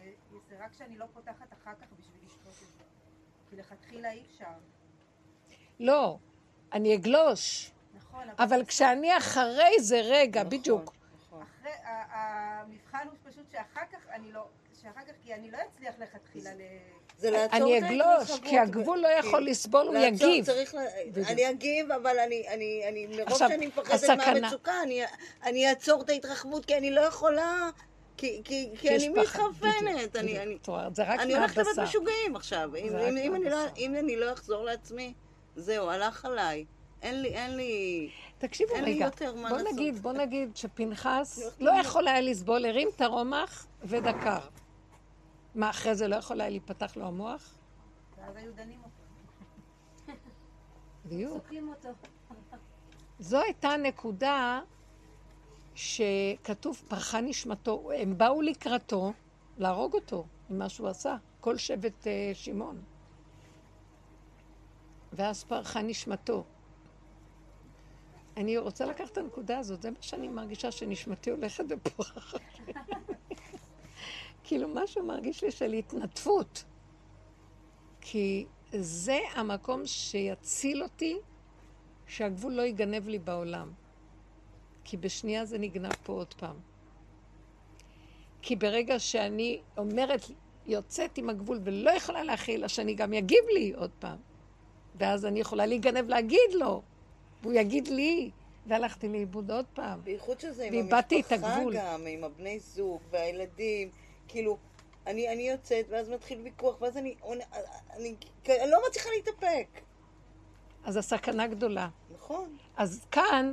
[SPEAKER 3] רק שאני לא פותחת אחר כך בשביל לשתות את זה. כי לכתחילה אי אפשר.
[SPEAKER 1] לא, אני אגלוש. נכון. אבל, כשאני אחרי זה רגע, נכון, בדיוק.
[SPEAKER 3] נכון. המבחן הוא פשוט שאחר כך אני לא... שאחר כך, כי אני לא אצליח לכתחילה ל...
[SPEAKER 2] זה לעצור.
[SPEAKER 1] אני אגלוש, כי הגבול לא יכול לסבול, הוא יגיב.
[SPEAKER 2] אני אגיב, אבל אני, מרוב שאני מפחדת מהמצוקה, אני אעצור את ההתרחבות, כי אני לא יכולה... כי, אני מתכוונת, אני הולכת לבית משוגעים עכשיו. לא- אם אני לא אחזור לעצמי, זהו, הלך עליי. אין לי, אין לי...
[SPEAKER 1] תקשיבו רגע, בוא נגיד, בוא נגיד שפנחס לא יכול היה לסבול, הרים את הרומח ודקר. מה, אחרי זה לא יכול היה להיפתח לו המוח?
[SPEAKER 3] ואז היו דנים אותו.
[SPEAKER 1] בדיוק. זו הייתה הנקודה שכתוב פרחה נשמתו, הם באו לקראתו להרוג אותו מה שהוא עשה, כל שבט uh, שמעון. ואז פרחה נשמתו. אני רוצה לקחת את הנקודה הזאת, זה מה שאני מרגישה שנשמתי הולכת בפרחה. (laughs) כאילו משהו מרגיש לי של התנדפות. כי זה המקום שיציל אותי, שהגבול לא ייגנב לי בעולם. כי בשנייה זה נגנב פה עוד פעם. כי ברגע שאני אומרת, יוצאת עם הגבול ולא יכולה להכיל, אז שאני גם יגיב לי עוד פעם. ואז אני יכולה להיגנב להגיד לו, והוא יגיד לי, והלכתי לאיבוד עוד פעם.
[SPEAKER 2] בייחוד שזה עם
[SPEAKER 1] את
[SPEAKER 2] המשפחה
[SPEAKER 1] הגבול.
[SPEAKER 2] גם, עם הבני זוג והילדים. כאילו, אני, אני יוצאת, ואז מתחיל ויכוח, ואז אני, אני, אני, אני לא מצליחה להתאפק.
[SPEAKER 1] אז הסכנה גדולה.
[SPEAKER 2] נכון.
[SPEAKER 1] אז כאן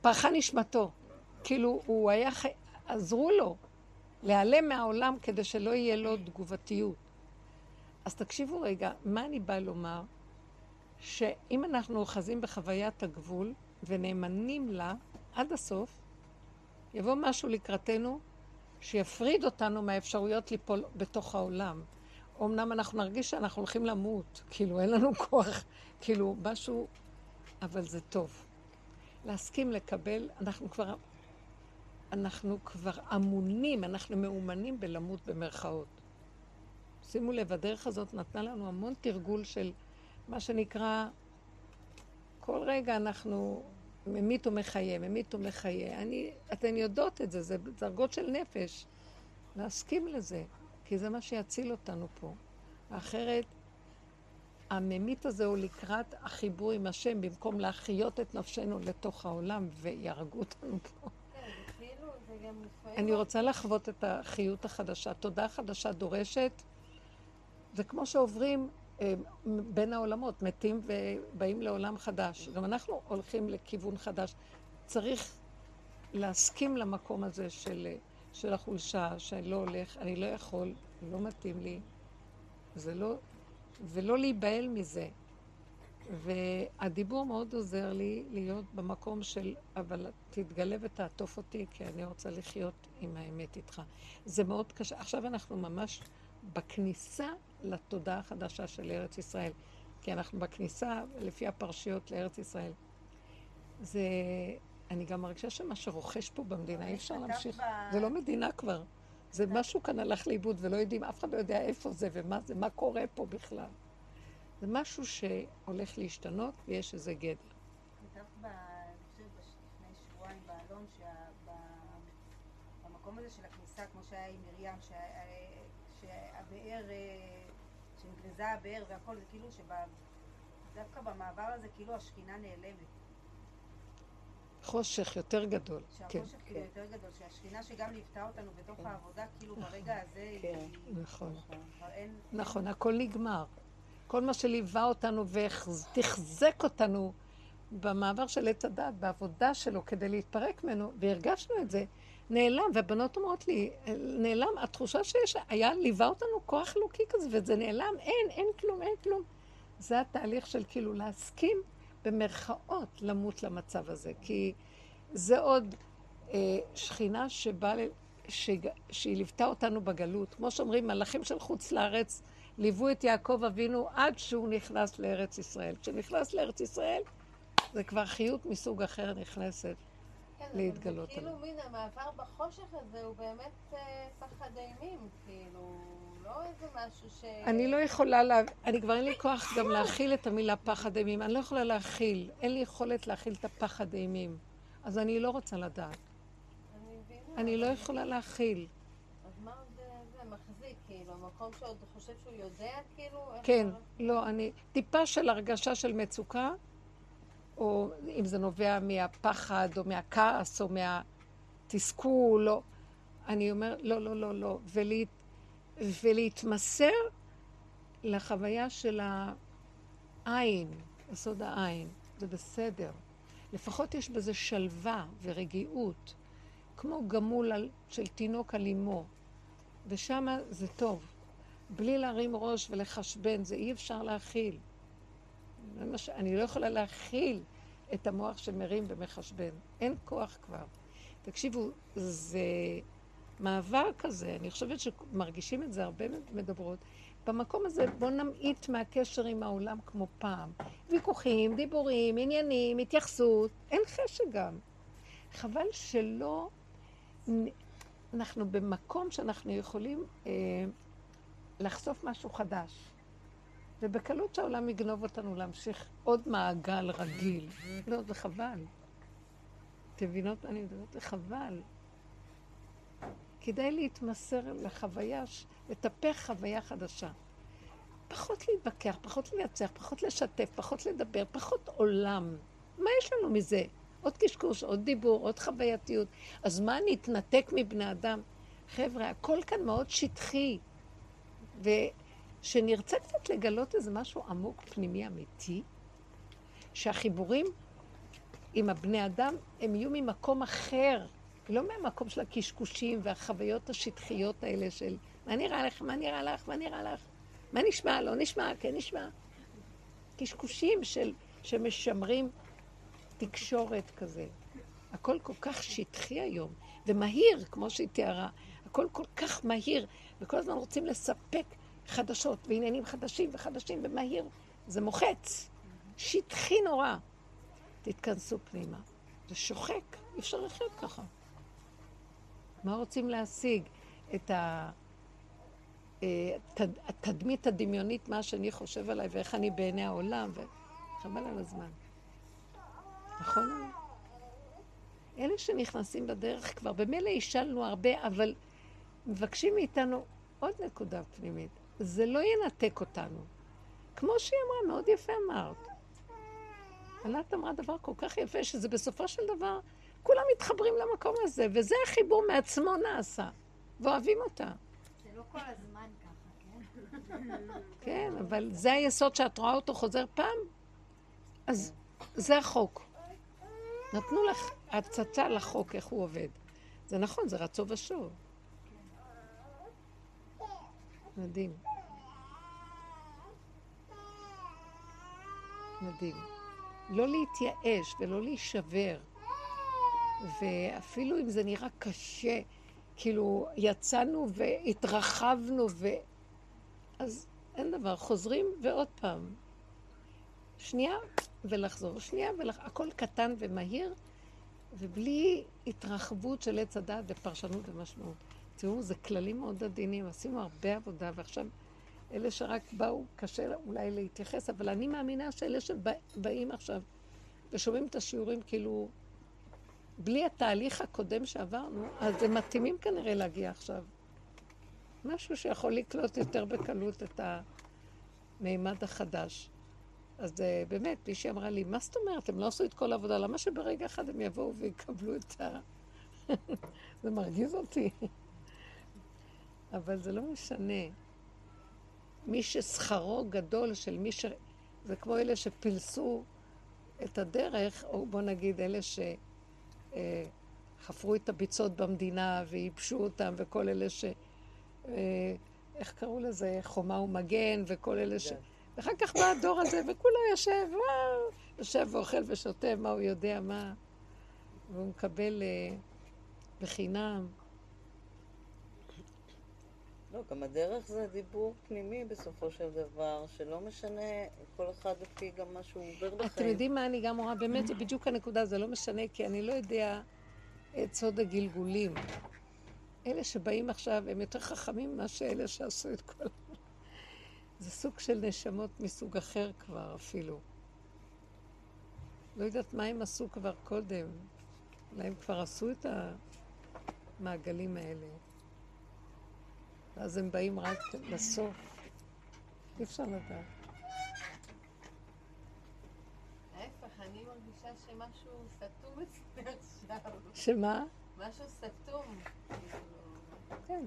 [SPEAKER 1] פרחה נשמתו. כאילו, הוא היה חי... עזרו לו להיעלם מהעולם כדי שלא יהיה לו תגובתיות. אז תקשיבו רגע, מה אני באה לומר? שאם אנחנו אוחזים בחוויית הגבול ונאמנים לה עד הסוף, יבוא משהו לקראתנו שיפריד אותנו מהאפשרויות ליפול בתוך העולם. אמנם אנחנו נרגיש שאנחנו הולכים למות, כאילו אין לנו (laughs) כוח, כאילו משהו, אבל זה טוב. להסכים לקבל, אנחנו כבר, אנחנו כבר אמונים, אנחנו מאומנים בלמות במרכאות. שימו לב, הדרך הזאת נתנה לנו המון תרגול של מה שנקרא, כל רגע אנחנו ממית ומחיה, ממית ומחיה. אני, אתן יודעות את זה, זה דרגות של נפש. להסכים לזה, כי זה מה שיציל אותנו פה. אחרת, הממית הזה הוא לקראת החיבור עם השם, במקום להחיות את נפשנו לתוך העולם ויהרגו אותנו פה.
[SPEAKER 5] כן, זה כאילו.
[SPEAKER 1] אני רוצה לחוות את החיות החדשה. תודה חדשה דורשת. זה כמו שעוברים בין העולמות, מתים ובאים לעולם חדש. גם אנחנו הולכים לכיוון חדש. צריך להסכים למקום הזה של, של החולשה, שאני לא הולך, אני לא יכול, לא מתאים לי. זה לא... ולא להיבהל מזה. והדיבור מאוד עוזר לי להיות במקום של, אבל תתגלה ותעטוף אותי, כי אני רוצה לחיות עם האמת איתך. זה מאוד קשה. עכשיו אנחנו ממש בכניסה לתודעה החדשה של ארץ ישראל. כי אנחנו בכניסה, לפי הפרשיות לארץ ישראל. זה... אני גם מרגישה שמה שרוכש פה במדינה, אי אפשר להמשיך. זה לא מדינה כבר. זה משהו כאן הלך לאיבוד ולא יודעים, אף אחד לא יודע איפה זה ומה זה, מה קורה פה בכלל. זה משהו שהולך להשתנות ויש איזה גדר.
[SPEAKER 3] כתבת, לפני שבועיים באלון, שבמקום הזה של הכניסה, כמו שהיה עם מרים, שהבאר, אה, שנגנזה הבאר והכל, זה כאילו שדווקא במעבר הזה, כאילו השכינה נעלמת.
[SPEAKER 1] חושך יותר גדול. כן,
[SPEAKER 3] שהחושך כאילו יותר גדול, שהשכינה שגם ליוותה אותנו בתוך העבודה, כאילו ברגע הזה.
[SPEAKER 2] כן.
[SPEAKER 3] היא-
[SPEAKER 1] נכון.
[SPEAKER 3] אין...
[SPEAKER 1] נכון, הכל נגמר. כל מה שליווה אותנו ותחזק אותנו במעבר של עץ הדת, בעבודה שלו כדי להתפרק ממנו, והרגשנו את זה, נעלם. והבנות אומרות לי, נעלם, התחושה שיש, היה, ליווה אותנו כוח אלוקי כזה, וזה נעלם, אין, אין כלום, אין כלום. זה התהליך של כאילו להסכים במרכאות למות למצב הזה, כי זה עוד אה, שכינה שבאה, ל- שג- שהיא ליוותה אותנו בגלות. כמו שאומרים, מלאכים של חוץ לארץ ליוו את יעקב אבינו עד שהוא נכנס לארץ ישראל. כשנכנס לארץ ישראל, זה כבר חיות מסוג אחר נכנסת.
[SPEAKER 5] כן,
[SPEAKER 1] להתגלות
[SPEAKER 5] כאילו
[SPEAKER 1] עליו.
[SPEAKER 5] מין המעבר בחושך הזה הוא באמת אה, פחד אימים, כאילו, לא איזה משהו ש...
[SPEAKER 1] אני לא יכולה, לה... אני כבר אין לי כוח גם להכיל את המילה פחד אימים. אני לא יכולה להכיל. אין לי יכולת להכיל את הפחד אימים. אז אני לא רוצה לדעת.
[SPEAKER 5] אני
[SPEAKER 1] לא יכולה להכיל.
[SPEAKER 5] אז מה עוד אה, זה מחזיק, כאילו, המקום שעוד חושב שהוא יודע, כאילו?
[SPEAKER 1] כן, לא, אני... טיפה של הרגשה של מצוקה, או אם זה נובע מהפחד, או מהכעס, או מהתסכול, או... אני אומר, לא, לא, לא, לא. ולהת... ולהתמסר לחוויה של העין, יסוד העין, זה בסדר. לפחות יש בזה שלווה ורגיעות, כמו גמול על- של תינוק על אמו, ושם זה טוב. בלי להרים ראש ולחשבן, זה אי אפשר להכיל. זה מה ש... אני לא יכולה להכיל את המוח שמרים ומחשבן. אין כוח כבר. תקשיבו, זה מעבר כזה, אני חושבת שמרגישים את זה, הרבה מדברות. במקום הזה בואו נמעיט מהקשר עם העולם כמו פעם. ויכוחים, דיבורים, עניינים, התייחסות, אין חשק גם. חבל שלא... אנחנו במקום שאנחנו יכולים אה, לחשוף משהו חדש. ובקלות שהעולם יגנוב אותנו להמשיך עוד מעגל רגיל. לא, זה חבל. אתם מבינות מה אני מדברת? זה חבל. כדאי להתמסר לחוויה, לטפח חוויה חדשה. פחות להתווכח, פחות לנצח, פחות לשתף, פחות לדבר, פחות עולם. מה יש לנו מזה? עוד קשקוש, עוד דיבור, עוד חווייתיות. אז מה נתנתק מבני אדם? חבר'ה, הכל כאן מאוד שטחי. ושנרצה קצת לגלות איזה משהו עמוק, פנימי, אמיתי, שהחיבורים עם הבני אדם הם יהיו ממקום אחר, לא מהמקום של הקשקושים והחוויות השטחיות האלה של מה נראה לך, מה נראה לך, מה נראה לך, מה נשמע, לא נשמע, כן נשמע. קשקושים של, שמשמרים תקשורת כזה. הכל כל כך שטחי היום, ומהיר, כמו שהיא תיארה. הכל כל כך מהיר, וכל הזמן רוצים לספק חדשות ועניינים חדשים וחדשים ומהיר. זה מוחץ, שטחי נורא. תתכנסו פנימה. זה שוחק, אי אפשר לחיות ככה. מה רוצים להשיג? את. אה, התד- התדמית הדמיונית, מה שאני חושב עליי ואיך אני בעיני העולם, וחבל על הזמן. נכון? אלה שנכנסים בדרך כבר, במילא השלנו הרבה, אבל מבקשים מאיתנו עוד נקודה פנימית. זה לא ינתק אותנו. כמו שהיא אמרה, מאוד יפה אמרת. ענת אמרה דבר כל כך יפה, שזה בסופו של דבר, כולם מתחברים למקום הזה, וזה החיבור מעצמו נעשה, ואוהבים אותה.
[SPEAKER 6] זה לא כל הזמן ככה, כן?
[SPEAKER 1] כן, אבל זה היסוד שאת רואה אותו חוזר פעם, אז זה החוק. נתנו לך הצצה לחוק, איך הוא עובד. זה נכון, זה רצו ושוב. מדהים. מדהים. לא להתייאש ולא להישבר. ואפילו אם זה נראה קשה, כאילו יצאנו והתרחבנו ו... אז אין דבר, חוזרים ועוד פעם. שנייה ולחזור, שנייה ולחזור, הכל קטן ומהיר, ובלי התרחבות של עץ הדעת ופרשנות ומשמעות. תראו, זה כללים מאוד עדינים, עשינו הרבה עבודה, ועכשיו אלה שרק באו, קשה אולי להתייחס, אבל אני מאמינה שאלה שבאים עכשיו ושומעים את השיעורים כאילו, בלי התהליך הקודם שעברנו, אז הם מתאימים כנראה להגיע עכשיו. משהו שיכול לקלוט יותר בקלות את המימד החדש. אז uh, באמת, מישהי אמרה לי, מה זאת אומרת? הם לא עשו את כל העבודה, למה שברגע אחד הם יבואו ויקבלו את ה... (laughs) זה מרגיז אותי. אבל זה לא משנה. מי ששכרו גדול של מי ש... זה כמו אלה שפילסו את הדרך, או בוא נגיד אלה שחפרו את הביצות במדינה וייבשו אותם, וכל אלה ש... אה, איך קראו לזה? חומה ומגן, וכל אלה ש... ואחר כך בא הדור הזה, וכולו יושב, וואו, יושב ואוכל ושותה, מה הוא יודע, מה... והוא מקבל אה, בחינם.
[SPEAKER 2] לא, גם הדרך זה דיבור פנימי בסופו של דבר, שלא משנה, כל אחד לפי גם מה שהוא עובר בחיים.
[SPEAKER 1] אתם יודעים מה אני גם רואה? באמת, זה בדיוק הנקודה, זה לא משנה, כי אני לא יודע את סוד הגלגולים. אלה שבאים עכשיו, הם יותר חכמים ממה שאלה שעשו את כל... זה סוג של נשמות מסוג אחר כבר אפילו. לא יודעת מה הם עשו כבר קודם. אולי הם כבר עשו את המעגלים האלה. ואז הם באים רק לסוף. אי אפשר לדעת.
[SPEAKER 5] ההפך, אני מרגישה שמשהו סתום אצלי עכשיו.
[SPEAKER 1] שמה?
[SPEAKER 5] משהו סתום. כאילו,
[SPEAKER 1] כן.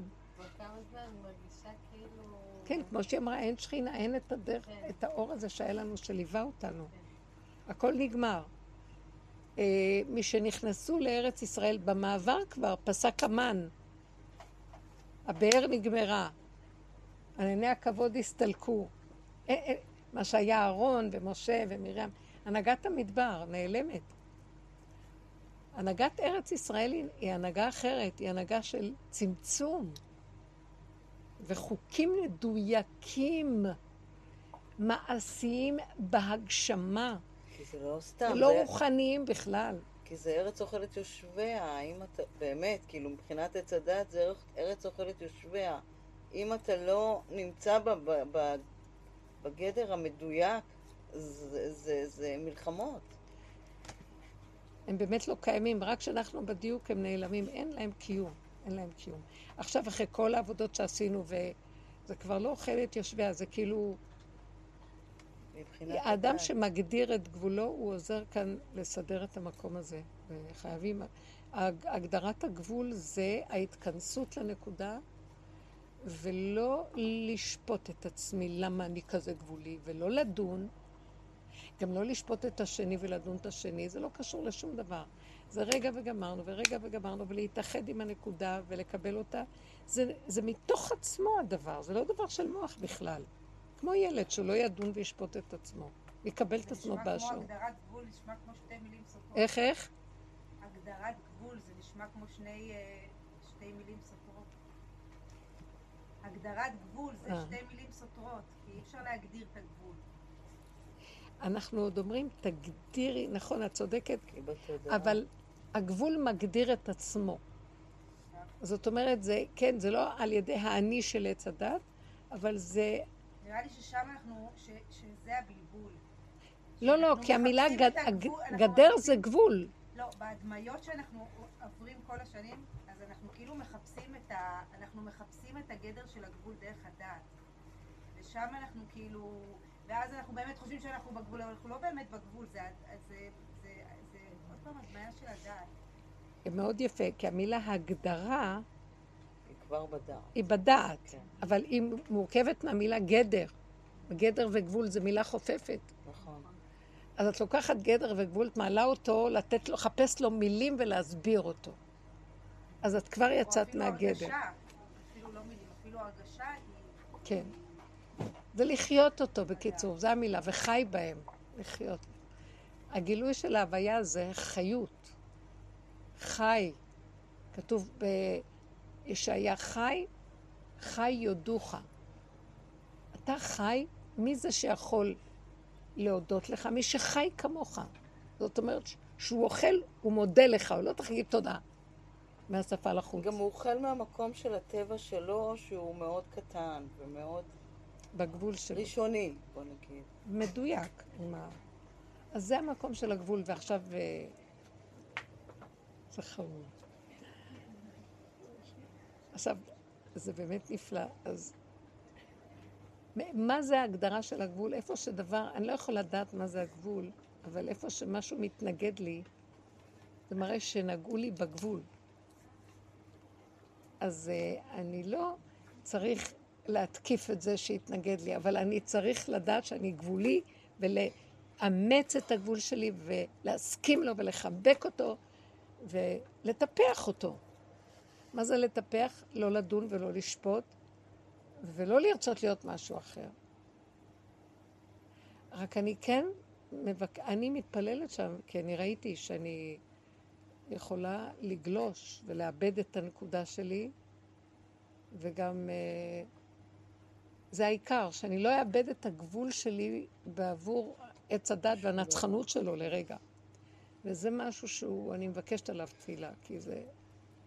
[SPEAKER 5] כאילו...
[SPEAKER 1] כן, כמו שהיא אמרה, אין שכינה, אין את הדרך,
[SPEAKER 5] כן.
[SPEAKER 1] את האור הזה שהיה לנו, שליווה אותנו. הכל נגמר. אה, משנכנסו לארץ ישראל, במעבר כבר פסק המן. הבאר נגמרה. ענני הכבוד הסתלקו. אה, אה, מה שהיה אהרון ומשה ומרים. הנהגת המדבר נעלמת. הנהגת ארץ ישראל היא, הנהגה אחרת, היא הנהגה של צמצום. וחוקים מדויקים, מעשיים בהגשמה,
[SPEAKER 2] לא סתם,
[SPEAKER 1] לא
[SPEAKER 2] זה,
[SPEAKER 1] רוחניים בכלל.
[SPEAKER 2] כי זה ארץ אוכלת יושביה, האם אתה, באמת, כאילו מבחינת עץ הדת זה ארץ- אוכלת יושביה. אם אתה לא נמצא ב, ב, ב, בגדר המדויק, זה, זה, זה מלחמות.
[SPEAKER 1] הם באמת לא קיימים, רק כשאנחנו בדיוק הם נעלמים, אין להם קיום, אין להם קיום. עכשיו, אחרי כל העבודות שעשינו, וזה כבר לא אוכל את יושביה, זה כאילו... האדם. שמגדיר את גבולו, הוא עוזר כאן לסדר את המקום הזה. וחייבים... הג- הגדרת הגבול זה ההתכנסות לנקודה, ולא לשפוט את עצמי למה אני כזה גבולי, ולא לדון, גם לא לשפוט את השני ולדון את השני, זה לא קשור לשום דבר. זה רגע וגמרנו, ורגע וגמרנו, ולהתאחד עם הנקודה ולקבל אותה. זה, זה מתוך עצמו הדבר, זה לא דבר של מוח בכלל. כמו ילד שלא ידון וישפוט את עצמו, יקבל את עצמו
[SPEAKER 3] נשמע
[SPEAKER 1] באשר.
[SPEAKER 3] כמו הגדרת גבול, נשמע כמו שתי מילים סותרות.
[SPEAKER 1] איך, איך?
[SPEAKER 3] הגדרת גבול זה נשמע כמו שני, אה, שתי מילים סותרות. הגדרת גבול זה
[SPEAKER 1] אה.
[SPEAKER 3] שתי מילים סותרות, כי אי אפשר להגדיר את הגבול.
[SPEAKER 1] אנחנו עוד אומרים, תגדירי, נכון, את צודקת. אבל הגבול מגדיר את עצמו. זאת אומרת, זה, כן, זה לא על ידי האני של עץ הדת, אבל זה...
[SPEAKER 3] נראה לי ששם אנחנו, ש, שזה הבלבול.
[SPEAKER 1] לא, לא, כי המילה גד,
[SPEAKER 3] הגבול,
[SPEAKER 1] גדר זה גבול.
[SPEAKER 3] לא, בהדמיות שאנחנו עוברים כל השנים, אז אנחנו כאילו מחפשים את ה... אנחנו מחפשים את הגדר של הגבול דרך הדעת. ושם אנחנו כאילו... ואז אנחנו באמת חושבים שאנחנו בגבול, אבל אנחנו לא באמת בגבול, זה, זה, זה, זה, זה עוד פעם הדמיה של הדעת.
[SPEAKER 1] מאוד יפה, כי המילה הגדרה
[SPEAKER 2] כבר בדעת.
[SPEAKER 1] היא בדעת,
[SPEAKER 2] כן.
[SPEAKER 1] אבל היא מורכבת מהמילה גדר. גדר וגבול זה מילה חופפת.
[SPEAKER 2] נכון.
[SPEAKER 1] אז את לוקחת גדר וגבול, את מעלה אותו, לתת לו, לחפש לו מילים ולהסביר אותו. אז את כבר
[SPEAKER 3] או
[SPEAKER 1] יצאת
[SPEAKER 3] אפילו
[SPEAKER 1] מהגדר.
[SPEAKER 3] הרגשה, אפילו לא מילים, אפילו הרגשה היא...
[SPEAKER 1] כן. זה לחיות אותו, בקיצור, זו המילה, וחי בהם, לחיות. הגילוי של ההוויה זה חיות. חי. כתוב בישעיה חי, חי יודוך. אתה חי, מי זה שיכול להודות לך? מי שחי כמוך. זאת אומרת, שהוא אוכל, הוא מודה לך, הוא לא להגיד תודה מהשפה לחוץ.
[SPEAKER 2] גם הוא אוכל מהמקום של הטבע שלו, שהוא מאוד קטן ומאוד
[SPEAKER 1] בגבול שלו.
[SPEAKER 2] ראשוני, בוא נגיד.
[SPEAKER 1] מדויק. עם ה... אז זה המקום של הגבול, ועכשיו... אה, זה חמוד. עכשיו, זה באמת נפלא. אז מה זה ההגדרה של הגבול? איפה שדבר, אני לא יכולה לדעת מה זה הגבול, אבל איפה שמשהו מתנגד לי, זה מראה שנגעו לי בגבול. אז uh, אני לא צריך להתקיף את זה שהתנגד לי, אבל אני צריך לדעת שאני גבולי ולאמץ את הגבול שלי ולהסכים לו ולחבק אותו ולטפח אותו. מה זה לטפח? לא לדון ולא לשפוט ולא לרצות להיות משהו אחר. רק אני כן, מבק... אני מתפללת שם, כי אני ראיתי שאני יכולה לגלוש ולאבד את הנקודה שלי, וגם אה, זה העיקר, שאני לא אאבד את הגבול שלי בעבור עץ הדת והנצחנות שלו לרגע. וזה משהו שהוא, אני מבקשת עליו תפילה, כי זה,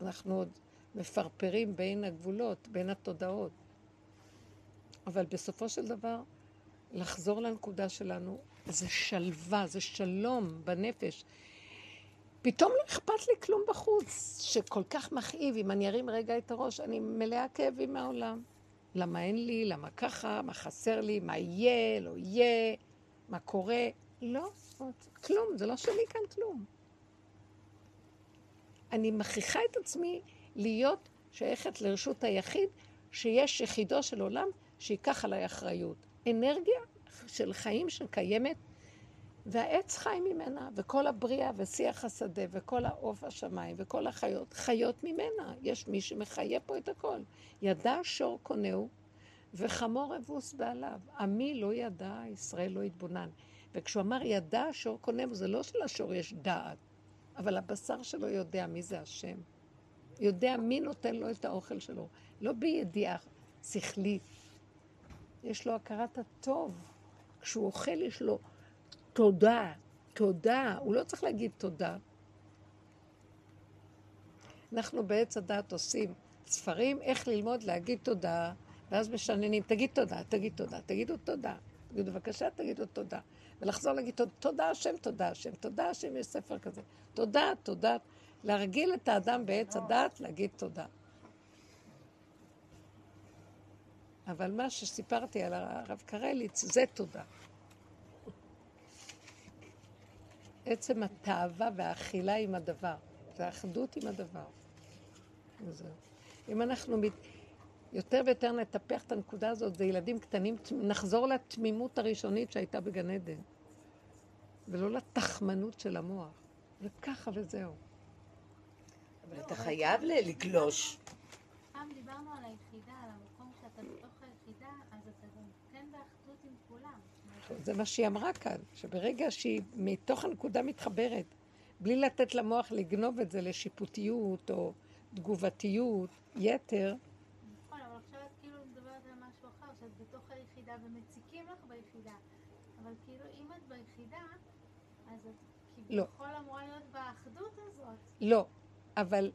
[SPEAKER 1] אנחנו עוד מפרפרים בין הגבולות, בין התודעות. אבל בסופו של דבר, לחזור לנקודה שלנו, זה שלווה, זה שלום בנפש. פתאום לא אכפת לי כלום בחוץ, שכל כך מכאיב. אם אני ארים רגע את הראש, אני מלאה כאבים מהעולם. למה אין לי, למה ככה, מה חסר לי, מה יהיה, לא יהיה, מה קורה. לא, כלום, זה לא שלי כאן כלום. אני מכריחה את עצמי להיות שייכת לרשות היחיד, שיש יחידו של עולם שייקח עליי אחריות. אנרגיה של חיים שקיימת, והעץ חי ממנה, וכל הבריאה ושיח השדה, וכל העוף השמיים, וכל החיות, חיות ממנה. יש מי שמחיה פה את הכל. ידע שור קונהו, וחמור אבוס בעליו. עמי לא ידע, ישראל לא התבונן. וכשהוא אמר ידע שור קונהו, זה לא שלשור יש דעת, אבל הבשר שלו יודע מי זה השם. יודע מי נותן לו את האוכל שלו. לא בידיעה שכלית. יש לו הכרת הטוב. כשהוא אוכל יש לו תודה, תודה. הוא לא צריך להגיד תודה. אנחנו בעץ הדת עושים ספרים איך ללמוד להגיד תודה, ואז משננים, תגיד תודה, תגיד תודה, תגידו תודה. תגידו בבקשה, תגידו תודה. ולחזור להגיד תודה השם, תודה השם, תודה השם, יש ספר כזה. תודה, תודה. להרגיל את האדם בעץ הדת, להגיד תודה. אבל מה שסיפרתי על הרב קרליץ, זה תודה. עצם התאווה והאכילה עם הדבר, זה האחדות עם הדבר. אם אנחנו מת... יותר ויותר נטפח את הנקודה הזאת, זה ילדים קטנים, נחזור לתמימות הראשונית שהייתה בגן עדן, ולא לתחמנות של המוח. וככה וזהו.
[SPEAKER 7] אבל אתה חייב לגלוש.
[SPEAKER 6] פעם דיברנו על היחידה, על המקום שאתה בתוך היחידה, אז אתה גם כן באחדות עם כולם.
[SPEAKER 1] זה מה שהיא אמרה כאן, שברגע שהיא מתוך הנקודה מתחברת, בלי לתת למוח לגנוב את זה לשיפוטיות או תגובתיות, יתר.
[SPEAKER 6] נכון, אבל עכשיו את כאילו שאת בתוך היחידה ומציקים לך ביחידה. אבל כאילו, אם את ביחידה, אז את
[SPEAKER 1] לא.
[SPEAKER 6] כביכול אמורה להיות באחדות הזאת.
[SPEAKER 1] לא, אבל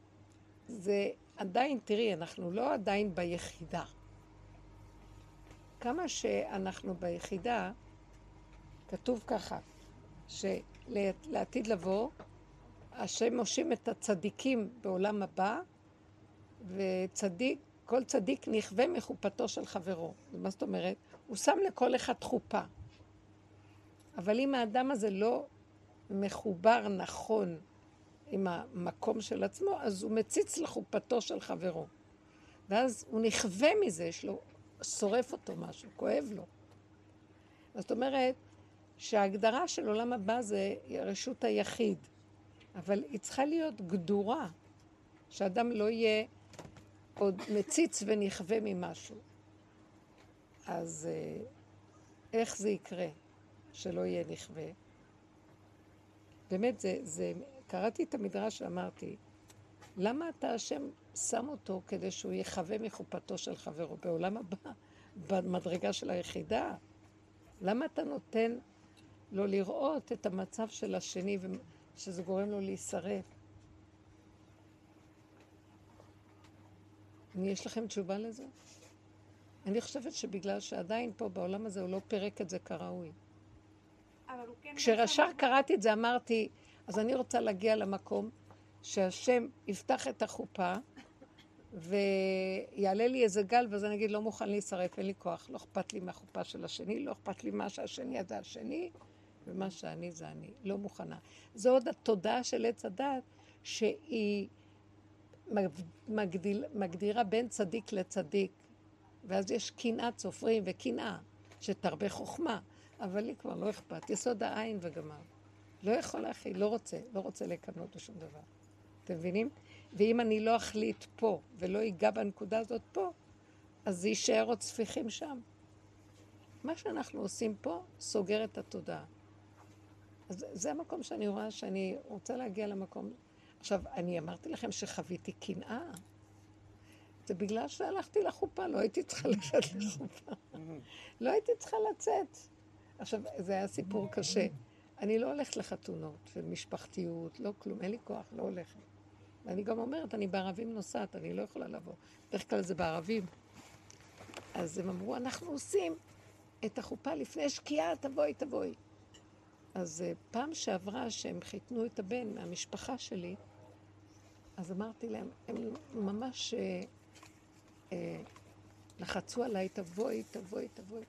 [SPEAKER 1] זה עדיין, תראי, אנחנו לא עדיין ביחידה. כמה שאנחנו ביחידה, כתוב ככה, שלעתיד לבוא, השם מושים את הצדיקים בעולם הבא, וצדיק, כל צדיק נכווה מחופתו של חברו. מה זאת אומרת? הוא שם לכל אחד חופה. אבל אם האדם הזה לא מחובר נכון עם המקום של עצמו, אז הוא מציץ לחופתו של חברו. ואז הוא נכווה מזה, יש לו, שורף אותו משהו, כואב לו. זאת אומרת שההגדרה של עולם הבא זה רשות היחיד, אבל היא צריכה להיות גדורה, שאדם לא יהיה עוד מציץ ונכווה ממשהו. אז אה, איך זה יקרה שלא יהיה נכווה? באמת, זה, זה, קראתי את המדרש ואמרתי, למה אתה השם שם אותו כדי שהוא יחווה מחופתו של חברו בעולם הבא, במדרגה של היחידה? למה אתה נותן לו לראות את המצב של השני שזה גורם לו להישרף? יש לכם תשובה לזה? אני חושבת שבגלל שעדיין פה בעולם הזה הוא לא פירק את זה כראוי.
[SPEAKER 3] כן
[SPEAKER 1] כשרש"ר קראתי את זה אמרתי, אז אני רוצה להגיע למקום שהשם יפתח את החופה ויעלה לי איזה גל, ואז אני אגיד, לא מוכן להישרף, אין לי כוח, לא אכפת לי מהחופה של השני, לא אכפת לי מה שהשני זה השני, ומה שאני זה אני, לא מוכנה. זו עוד התודעה של עץ הדת, שהיא מגדיל, מגדירה בין צדיק לצדיק, ואז יש קנאת סופרים וקנאה, שתרבה חוכמה, אבל לי כבר לא אכפת, יסוד העין וגמר. לא יכול להכיל, לא רוצה, לא רוצה לקנות בשום דבר. אתם מבינים? ואם אני לא אחליט פה ולא אגע בנקודה הזאת פה, אז זה יישאר עוד ספיחים שם. מה שאנחנו עושים פה סוגר את התודעה. אז זה המקום שאני רואה שאני רוצה להגיע למקום. עכשיו, אני אמרתי לכם שחוויתי קנאה. זה בגלל שהלכתי לחופה, לא הייתי צריכה לצאת לחופה. לא הייתי צריכה לצאת. עכשיו, זה היה סיפור קשה. אני לא הולכת לחתונות של משפחתיות, לא כלום, אין לי כוח, לא הולכת. ואני גם אומרת, אני בערבים נוסעת, אני לא יכולה לבוא. בדרך כלל זה בערבים. אז הם אמרו, אנחנו עושים את החופה לפני שקיעה, תבואי, תבואי. אז אה, פעם שעברה שהם חיתנו את הבן מהמשפחה שלי, אז אמרתי להם, הם ממש אה, אה, לחצו עליי, תבואי, תבואי, תבואי.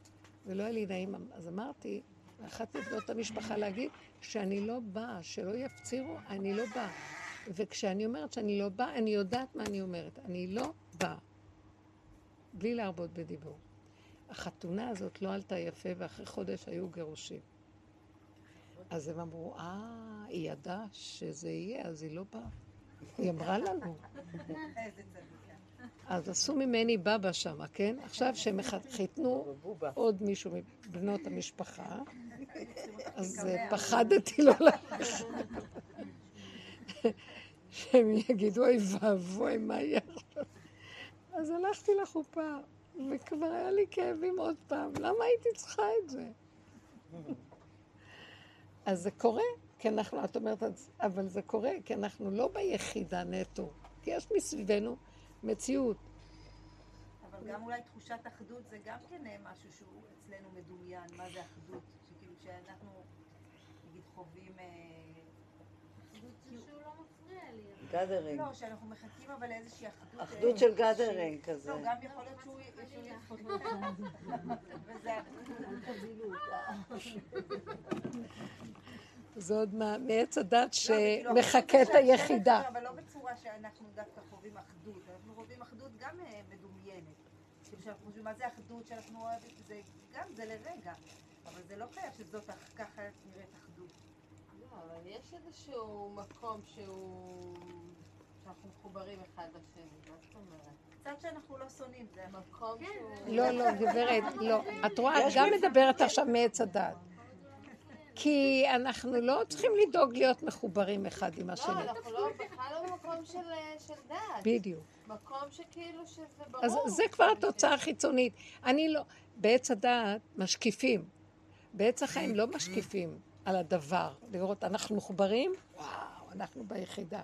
[SPEAKER 1] ולא היה לי נעים. אז אמרתי, לאחת מבנות המשפחה להגיד שאני לא באה, שלא יפצירו, אני לא באה. וכשאני אומרת שאני לא באה, אני יודעת מה אני אומרת. אני לא באה. בלי להרבות בדיבור. החתונה הזאת לא עלתה יפה, ואחרי חודש היו גירושים. אז הם אמרו, אה, היא ידעה שזה יהיה, אז היא לא באה. היא אמרה לנו. אז עשו ממני בבא שמה, כן? עכשיו שהם חיתנו עוד מישהו מבנות המשפחה, אז פחדתי לא ללכת. שהם יגידו, אוי ואבוי, מה יהיה עכשיו? אז הלכתי לחופה, וכבר היה לי כאבים עוד פעם. למה הייתי צריכה את זה? אז זה קורה, כי אנחנו, את אומרת, אבל זה קורה, כי אנחנו לא ביחידה נטו, כי יש מסביבנו מציאות.
[SPEAKER 3] אבל אבל גם אולי תחושת אחדות זה גם כן אה, משהו שהוא אצלנו מדומיין, מה זה אחדות? שאנחנו, נגיד, חווים... אה,
[SPEAKER 6] אחדות שהוא לא מפריע לי. אבל-
[SPEAKER 2] gathering.
[SPEAKER 3] לא, שאנחנו מחכים אבל לאיזושהי אחדות.
[SPEAKER 2] אחדות
[SPEAKER 3] אה,
[SPEAKER 2] של
[SPEAKER 3] שהיא-
[SPEAKER 2] gathering כזה.
[SPEAKER 3] לא, גם יכול להיות שהוא. וזה
[SPEAKER 1] זה עוד מה- מעץ הדת
[SPEAKER 3] לא, כאילו
[SPEAKER 1] שמחקה
[SPEAKER 3] אחדות
[SPEAKER 1] את היחידה.
[SPEAKER 3] אבל לא בצורה שאנחנו דווקא חווים אחדות. אנחנו חווים אחדות גם אה, מדומיינת. כאילו שאנחנו חושבים מה זה אחדות שאנחנו אוהבים, זה גם, זה לרגע. אבל זה לא חייב שזאת ככה נראית אחדות.
[SPEAKER 5] לא, אבל יש איזשהו מקום שהוא... שאנחנו מחוברים אחד לשני, מה זאת אומרת?
[SPEAKER 3] קצת שאנחנו לא שונאים, זה
[SPEAKER 5] מקום שהוא...
[SPEAKER 1] לא, לא, גברת, לא. את רואה, את גם מדברת עכשיו מעץ הדת. כי אנחנו לא צריכים לדאוג להיות מחוברים אחד עם
[SPEAKER 5] לא,
[SPEAKER 1] השני.
[SPEAKER 5] אנחנו לא, בכלל לא במקום של, של דת.
[SPEAKER 1] בדיוק.
[SPEAKER 5] מקום שכאילו שזה ברור.
[SPEAKER 1] אז זה כבר התוצאה החיצונית. אני לא, בעץ הדעת משקיפים. בעץ החיים לא משקיפים על הדבר. לראות, אנחנו מחוברים? וואו, אנחנו ביחידה.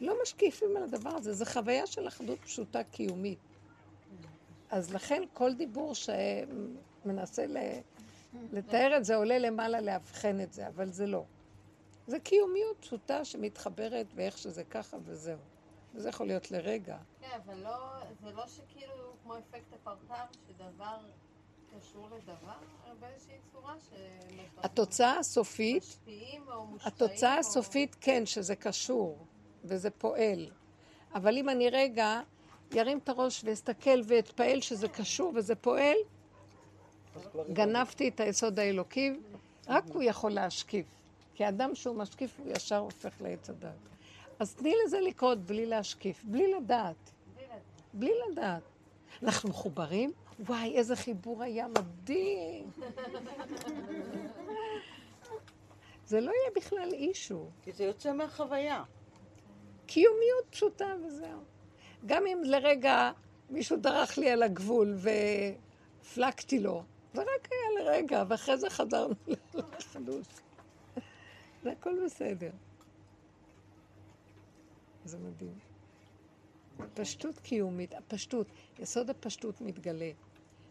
[SPEAKER 1] לא משקיפים על הדבר הזה, זו חוויה של אחדות פשוטה קיומית. אז לכן כל דיבור שמנסה. לתאר את זה עולה למעלה לאבחן את זה, אבל זה לא. זה קיומיות פשוטה שמתחברת ואיך שזה ככה וזהו. וזה יכול להיות לרגע.
[SPEAKER 5] כן, אבל לא, זה לא שכאילו כמו אפקט הפרטר, שדבר קשור לדבר, אלא באיזושהי צורה ש...
[SPEAKER 1] התוצאה הסופית. התוצאה
[SPEAKER 5] או-
[SPEAKER 1] הסופית כן, שזה קשור וזה פועל. אבל אם אני רגע ירים את הראש ואסתכל ואתפעל שזה קשור וזה פועל, גנבתי את היסוד האלוקי, רק הוא יכול להשקיף. כי אדם שהוא משקיף הוא ישר הופך לעץ הדת. אז תני לזה לקרות בלי להשקיף. בלי לדעת.
[SPEAKER 5] בלי לדעת.
[SPEAKER 1] אנחנו מחוברים? וואי, איזה חיבור היה מדהים. זה לא יהיה בכלל אישו.
[SPEAKER 2] כי זה יוצא מהחוויה.
[SPEAKER 1] קיומיות פשוטה וזהו. גם אם לרגע מישהו דרך לי על הגבול והפלקתי לו, זה רק היה לרגע, ואחרי זה חזרנו (laughs) לחדוש. זה הכל בסדר. זה מדהים. פשטות קיומית, הפשטות, יסוד הפשטות מתגלה,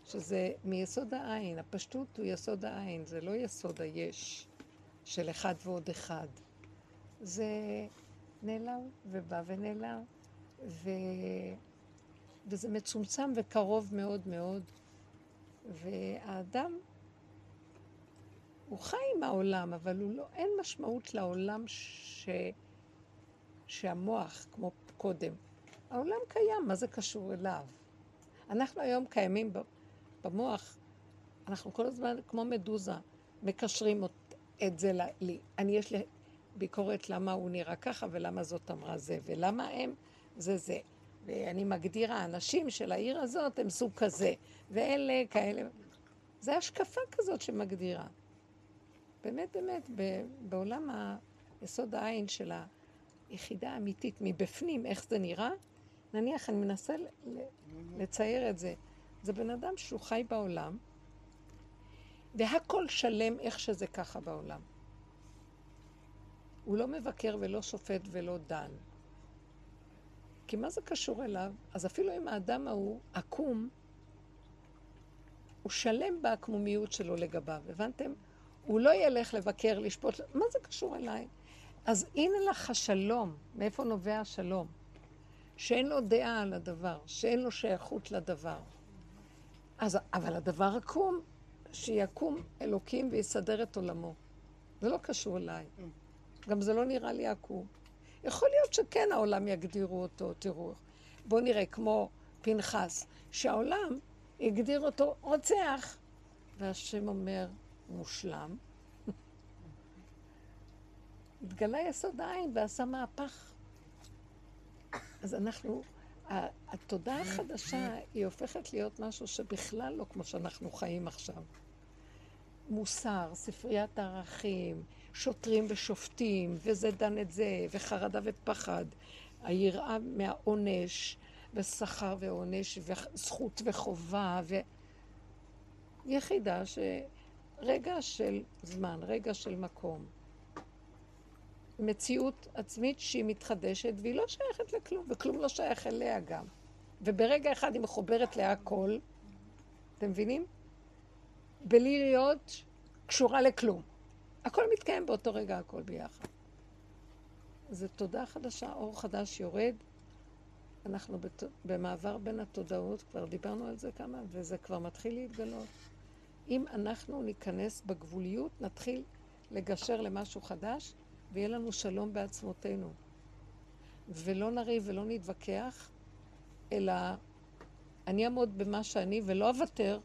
[SPEAKER 1] שזה מיסוד העין, הפשטות הוא יסוד העין, זה לא יסוד היש של אחד ועוד אחד. זה נעלם ובא ונעלם, ו... וזה מצומצם וקרוב מאוד מאוד, והאדם, הוא חי עם העולם, אבל לא, אין משמעות לעולם ש... שהמוח, כמו קודם. העולם קיים, מה זה קשור אליו? אנחנו היום קיימים במוח, אנחנו כל הזמן, כמו מדוזה, מקשרים את זה לי. אני, יש לי ביקורת למה הוא נראה ככה ולמה זאת אמרה זה, ולמה הם זה זה. ואני מגדירה, האנשים של העיר הזאת הם סוג כזה, ואלה כאלה. זה השקפה כזאת שמגדירה. באמת, באמת, בעולם היסוד העין של היחידה האמיתית מבפנים, איך זה נראה, נניח, אני מנסה לצייר את זה. זה בן אדם שהוא חי בעולם, והכל שלם איך שזה ככה בעולם. הוא לא מבקר ולא שופט ולא דן. כי מה זה קשור אליו? אז אפילו אם האדם ההוא עקום, הוא שלם בעקמומיות שלו לגביו, הבנתם? הוא לא ילך לבקר, לשפוט, מה זה קשור אליי? אז הנה לך השלום, מאיפה נובע השלום? שאין לו דעה על הדבר, שאין לו שייכות לדבר. אז, אבל הדבר עקום, שיקום אלוקים ויסדר את עולמו. זה לא קשור אליי. גם זה לא נראה לי עקום. יכול להיות שכן העולם יגדירו אותו, תראו. בואו נראה, כמו פנחס, שהעולם הגדיר אותו רוצח, והשם אומר, מושלם. (laughs) התגלה יסוד העין ועשה מהפך. אז אנחנו, התודעה החדשה היא הופכת להיות משהו שבכלל לא כמו שאנחנו חיים עכשיו. מוסר, ספריית ערכים, שוטרים ושופטים, וזה דן את זה, וחרדה ופחד, היראה מהעונש, ושכר ועונש, וזכות וחובה, ויחידה שרגע של זמן, רגע של מקום. מציאות עצמית שהיא מתחדשת והיא לא שייכת לכלום, וכלום לא שייך אליה גם. וברגע אחד היא מחוברת להכל, אתם מבינים? בלי להיות קשורה לכלום. הכל מתקיים באותו רגע, הכל ביחד. זו תודה חדשה, אור חדש יורד. אנחנו בת... במעבר בין התודעות, כבר דיברנו על זה כמה, וזה כבר מתחיל להתגלות. אם אנחנו ניכנס בגבוליות, נתחיל לגשר למשהו חדש, ויהיה לנו שלום בעצמותינו. ולא נריב ולא נתווכח, אלא אני אעמוד במה שאני ולא אוותר,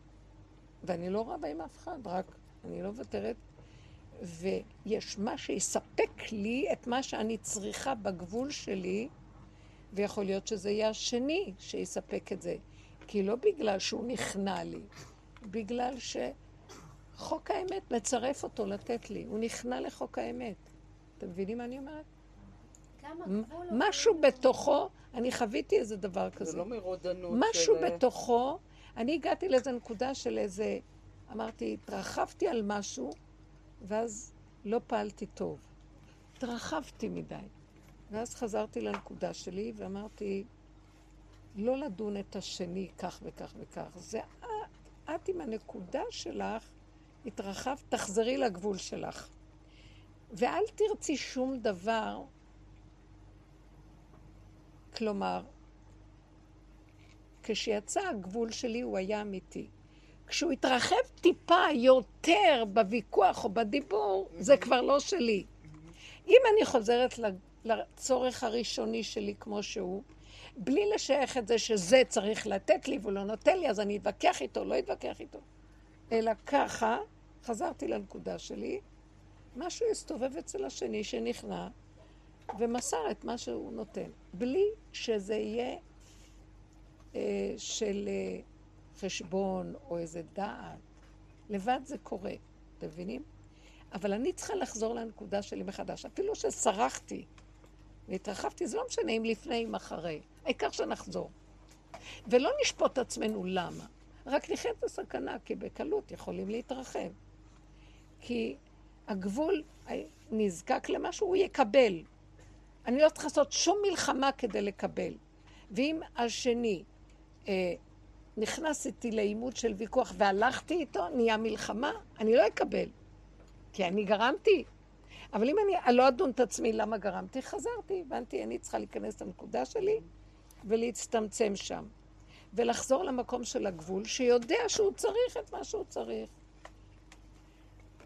[SPEAKER 1] ואני לא רבה עם אף אחד, רק אני לא מוותרת, ויש מה שיספק לי את מה שאני צריכה בגבול שלי, ויכול להיות שזה יהיה השני שיספק את זה. כי לא בגלל שהוא נכנע לי, בגלל שחוק האמת מצרף אותו לתת לי. הוא נכנע לחוק האמת. אתם מבינים מה אני אומרת? משהו. בתוכו, אני חוויתי איזה דבר כזה.
[SPEAKER 7] זה לא מרודנות
[SPEAKER 1] משהו
[SPEAKER 7] של...
[SPEAKER 1] בתוכו, אני הגעתי לאיזו נקודה של איזה, אמרתי, התרחבתי על משהו, ואז לא פעלתי טוב. התרחבתי מדי. ואז חזרתי לנקודה שלי ואמרתי, לא לדון את השני כך וכך וכך. זה את, את עם הנקודה שלך, התרחבת, תחזרי לגבול שלך. ואל תרצי שום דבר, כלומר, כשיצא הגבול שלי הוא היה אמיתי. כשהוא התרחב טיפה יותר בוויכוח או בדיבור, זה כבר לא שלי. אם אני חוזרת לצורך הראשוני שלי כמו שהוא, בלי לשייך את זה שזה צריך לתת לי והוא לא נותן לי, אז אני אתווכח איתו, לא אתווכח איתו. אלא ככה, חזרתי לנקודה שלי, משהו הסתובב אצל השני שנכנע ומסר את מה שהוא נותן, בלי שזה יהיה אה, של אה, חשבון או איזה דעת. לבד זה קורה, אתם מבינים? אבל אני צריכה לחזור לנקודה שלי מחדש. אפילו שסרחתי והתרחבתי, זה לא משנה אם לפני, אם אחרי. העיקר שנחזור. ולא נשפוט עצמנו למה. רק נחיה את הסכנה, כי בקלות יכולים להתרחב. כי הגבול נזקק למשהו, הוא יקבל. אני לא צריכה לעשות שום מלחמה כדי לקבל. ואם השני אה, נכנס איתי לעימות של ויכוח והלכתי איתו, נהיה מלחמה, אני לא אקבל. כי אני גרמתי. אבל אם אני לא אדון את עצמי למה גרמתי, חזרתי, הבנתי, אני צריכה להיכנס לנקודה שלי ולהצטמצם שם. ולחזור למקום של הגבול, שיודע שהוא צריך את מה שהוא צריך.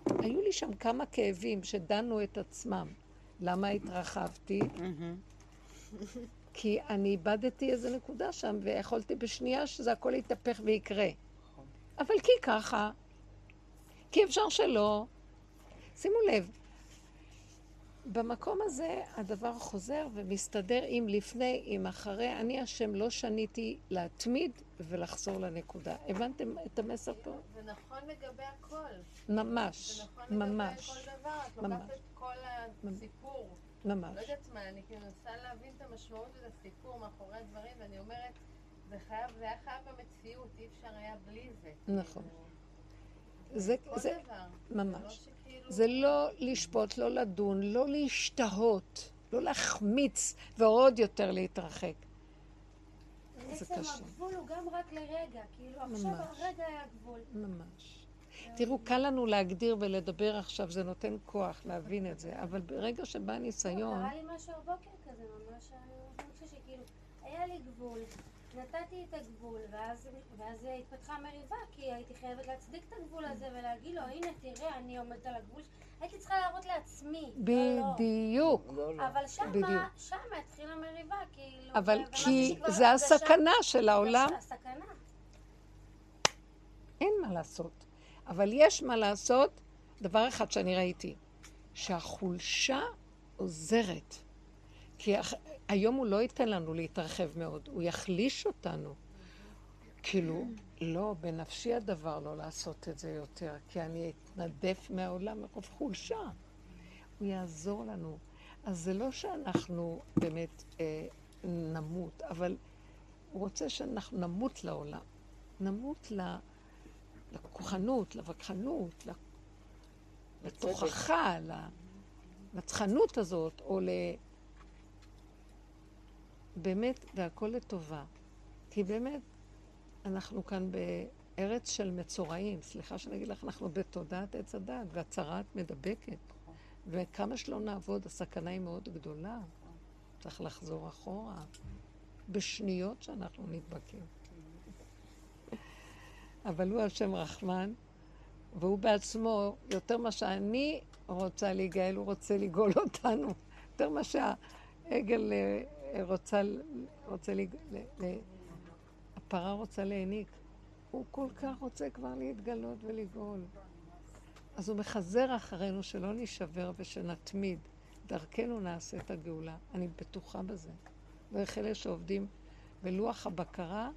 [SPEAKER 1] היו לי שם כמה כאבים שדנו את עצמם. למה התרחבתי? כי אני איבדתי איזה נקודה שם, ויכולתי בשנייה שזה הכל יתהפך ויקרה. אבל כי ככה, כי אפשר שלא. שימו לב, במקום הזה הדבר חוזר ומסתדר עם לפני, עם אחרי. אני השם לא שניתי להתמיד ולחזור לנקודה. הבנתם את המסר פה?
[SPEAKER 5] זה נכון לגבי הכל.
[SPEAKER 1] ממש,
[SPEAKER 5] זה נכון לגבי
[SPEAKER 1] ממש,
[SPEAKER 5] כל דבר. את. לוקחת את כל הסיפור.
[SPEAKER 1] ממש.
[SPEAKER 5] לא יודעת מה, אני כאילו מנסה להבין את המשמעות של הסיפור מאחורי הדברים, ואני אומרת, זה חייב, זה היה חייב במציאות, אי אפשר היה בלי זה.
[SPEAKER 1] נכון.
[SPEAKER 5] כאילו,
[SPEAKER 1] זה,
[SPEAKER 5] כל
[SPEAKER 1] זה,
[SPEAKER 5] דבר.
[SPEAKER 1] ממש.
[SPEAKER 5] זה לא
[SPEAKER 1] לא לשפוט, לא לדון, לא להשתהות, לא להחמיץ ועוד יותר להתרחק. זה
[SPEAKER 4] בעצם
[SPEAKER 1] קשה.
[SPEAKER 4] הגבול הוא גם רק לרגע, כאילו עכשיו
[SPEAKER 1] ממש.
[SPEAKER 4] הרגע היה גבול.
[SPEAKER 1] ממש. תראו, קל לנו להגדיר ולדבר עכשיו, זה נותן כוח להבין את זה, אבל ברגע שבא ניסיון,
[SPEAKER 4] קרה לי משהו הבוקר כזה, ממש, אני חושבת שכאילו, היה לי גבול, נתתי את הגבול, ואז, ואז התפתחה מריבה, כי הייתי חייבת להצדיק את הגבול הזה ולהגיד לו, הנה, תראה, אני עומדת על הגבול, הייתי צריכה להראות לעצמי, לא.
[SPEAKER 1] בדיוק.
[SPEAKER 7] לא, לא.
[SPEAKER 4] אבל שמה,
[SPEAKER 1] בדיוק.
[SPEAKER 4] שמה התחילה מריבה, כאילו,
[SPEAKER 1] אבל כי זה הסכנה של העולם,
[SPEAKER 4] הסכנה.
[SPEAKER 1] אין מה לעשות. אבל יש מה לעשות, דבר אחד שאני ראיתי, שהחולשה עוזרת. כי היום הוא לא ייתן לנו להתרחב מאוד, הוא יחליש אותנו. כאילו, לא, בנפשי הדבר לא לעשות את זה יותר, כי אני אתנדף מהעולם מרוב חולשה. הוא יעזור לנו. אז זה לא שאנחנו באמת אה, נמות, אבל הוא רוצה שאנחנו נמות לעולם. נמות. לכוחנות, לווכחנות, לתוכחה, לנצחנות הזאת, או ל... באמת, והכל לטובה. כי באמת, אנחנו כאן בארץ של מצורעים. סליחה שאני אגיד לך, אנחנו בתודעת עץ הדת, והצהרת מדבקת. וכמה שלא נעבוד, הסכנה היא מאוד גדולה. צריך לחזור אחורה. בשניות שאנחנו נדבקים. אבל הוא השם רחמן, והוא בעצמו, יותר מה שאני רוצה להיגאל, הוא רוצה לגאול אותנו. יותר מה שהעגל רוצה, רוצה לג... הפרה רוצה להעניק. הוא כל כך רוצה כבר להתגלות ולגאול. אז הוא מחזר אחרינו שלא נישבר ושנתמיד. דרכנו נעשה את הגאולה. אני בטוחה בזה. דרך אלה שעובדים בלוח הבקרה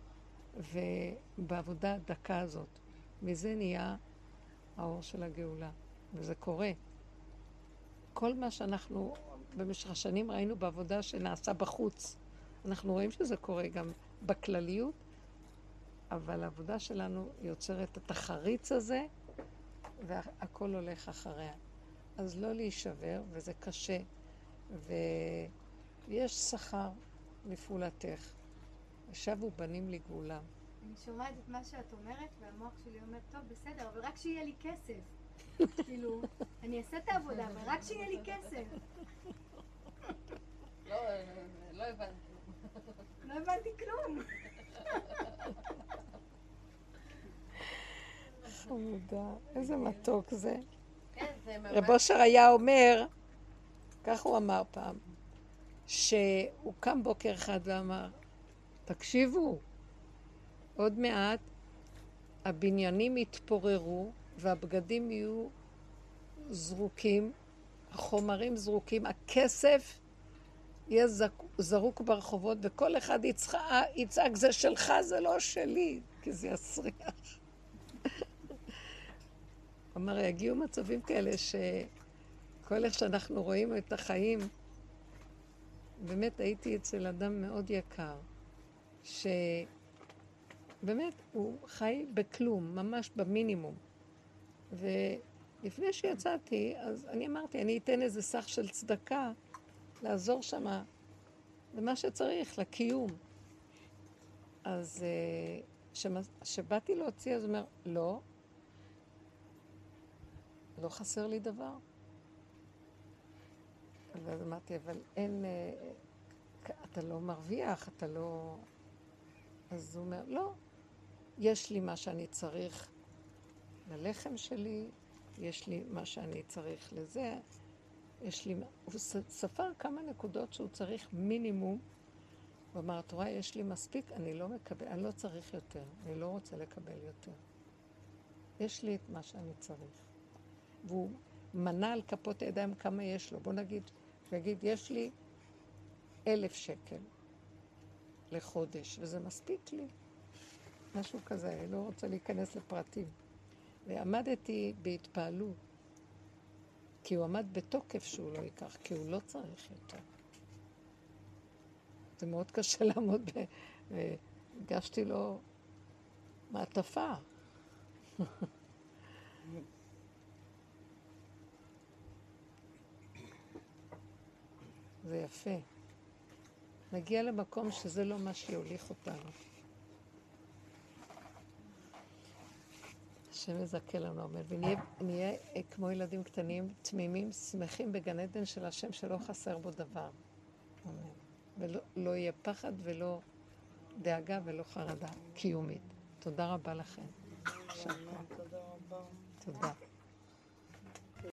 [SPEAKER 1] ובעבודה הדקה הזאת. מזה נהיה האור של הגאולה, וזה קורה. כל מה שאנחנו במשך השנים ראינו בעבודה שנעשה בחוץ, אנחנו רואים שזה קורה גם בכלליות, אבל העבודה שלנו יוצרת את החריץ הזה, והכל הולך אחריה. אז לא להישבר, וזה קשה, ויש שכר לפעולתך. ושבו בנים לגאולם.
[SPEAKER 6] אני שומעת את מה שאת אומרת, והמוח שלי אומר, טוב, בסדר, אבל רק שיהיה לי כסף. כאילו, אני אעשה את העבודה, אבל רק שיהיה לי כסף.
[SPEAKER 5] לא הבנתי.
[SPEAKER 6] לא הבנתי כלום.
[SPEAKER 1] חמודה, איזה מתוק זה.
[SPEAKER 5] כן.
[SPEAKER 1] רב אושר היה אומר, כך הוא אמר פעם, שהוא קם בוקר אחד ואמר, תקשיבו, עוד מעט הבניינים יתפוררו והבגדים יהיו זרוקים, החומרים זרוקים, הכסף יהיה זרוק ברחובות וכל אחד יצחק, יצעק זה שלך, זה לא שלי, כי זה יסריח. (laughs) כלומר, יגיעו מצבים כאלה שכל איך שאנחנו רואים את החיים, באמת הייתי אצל אדם מאוד יקר, שבאמת הוא חי בכלום, ממש במינימום. ולפני שיצאתי, אז אני אמרתי, אני אתן איזה סך של צדקה לעזור שמה למה שצריך, לקיום. אז כשבאתי להוציא, אז הוא אומר, לא, לא חסר לי דבר. ואז אמרתי, אבל אין, אה, אתה לא מרוויח, אתה לא... אז הוא אומר, לא, יש לי מה שאני צריך ללחם שלי, יש לי מה שאני צריך לזה, יש לי... הוא ספר כמה נקודות שהוא צריך מינימום. הוא אמר, את רואה, יש לי מספיק, אני לא מקבל, אני לא צריך יותר, אני לא רוצה לקבל יותר. יש לי את מה שאני צריך. והוא מנה על כפות הידיים כמה יש לו. בוא נגיד, יגיד, יש לי אלף שקל לחודש, וזה מספיק לי. משהו כזה, אני לא רוצה להיכנס לפרטים. ועמדתי בהתפעלות, כי הוא עמד בתוקף שהוא לא ייקח, כי הוא לא צריך יותר. זה מאוד קשה (laughs) לעמוד, והגשתי לו מעטפה. (laughs) זה יפה. נגיע למקום שזה לא מה שיוליך אותנו. השם יזכה לנו, אמן. ונהיה כמו ילדים קטנים, תמימים, שמחים בגן עדן של השם שלא חסר בו דבר. אמן. ולא לא יהיה פחד ולא דאגה ולא חרדה קיומית. תודה רבה לכם.
[SPEAKER 2] תודה רבה.
[SPEAKER 1] תודה.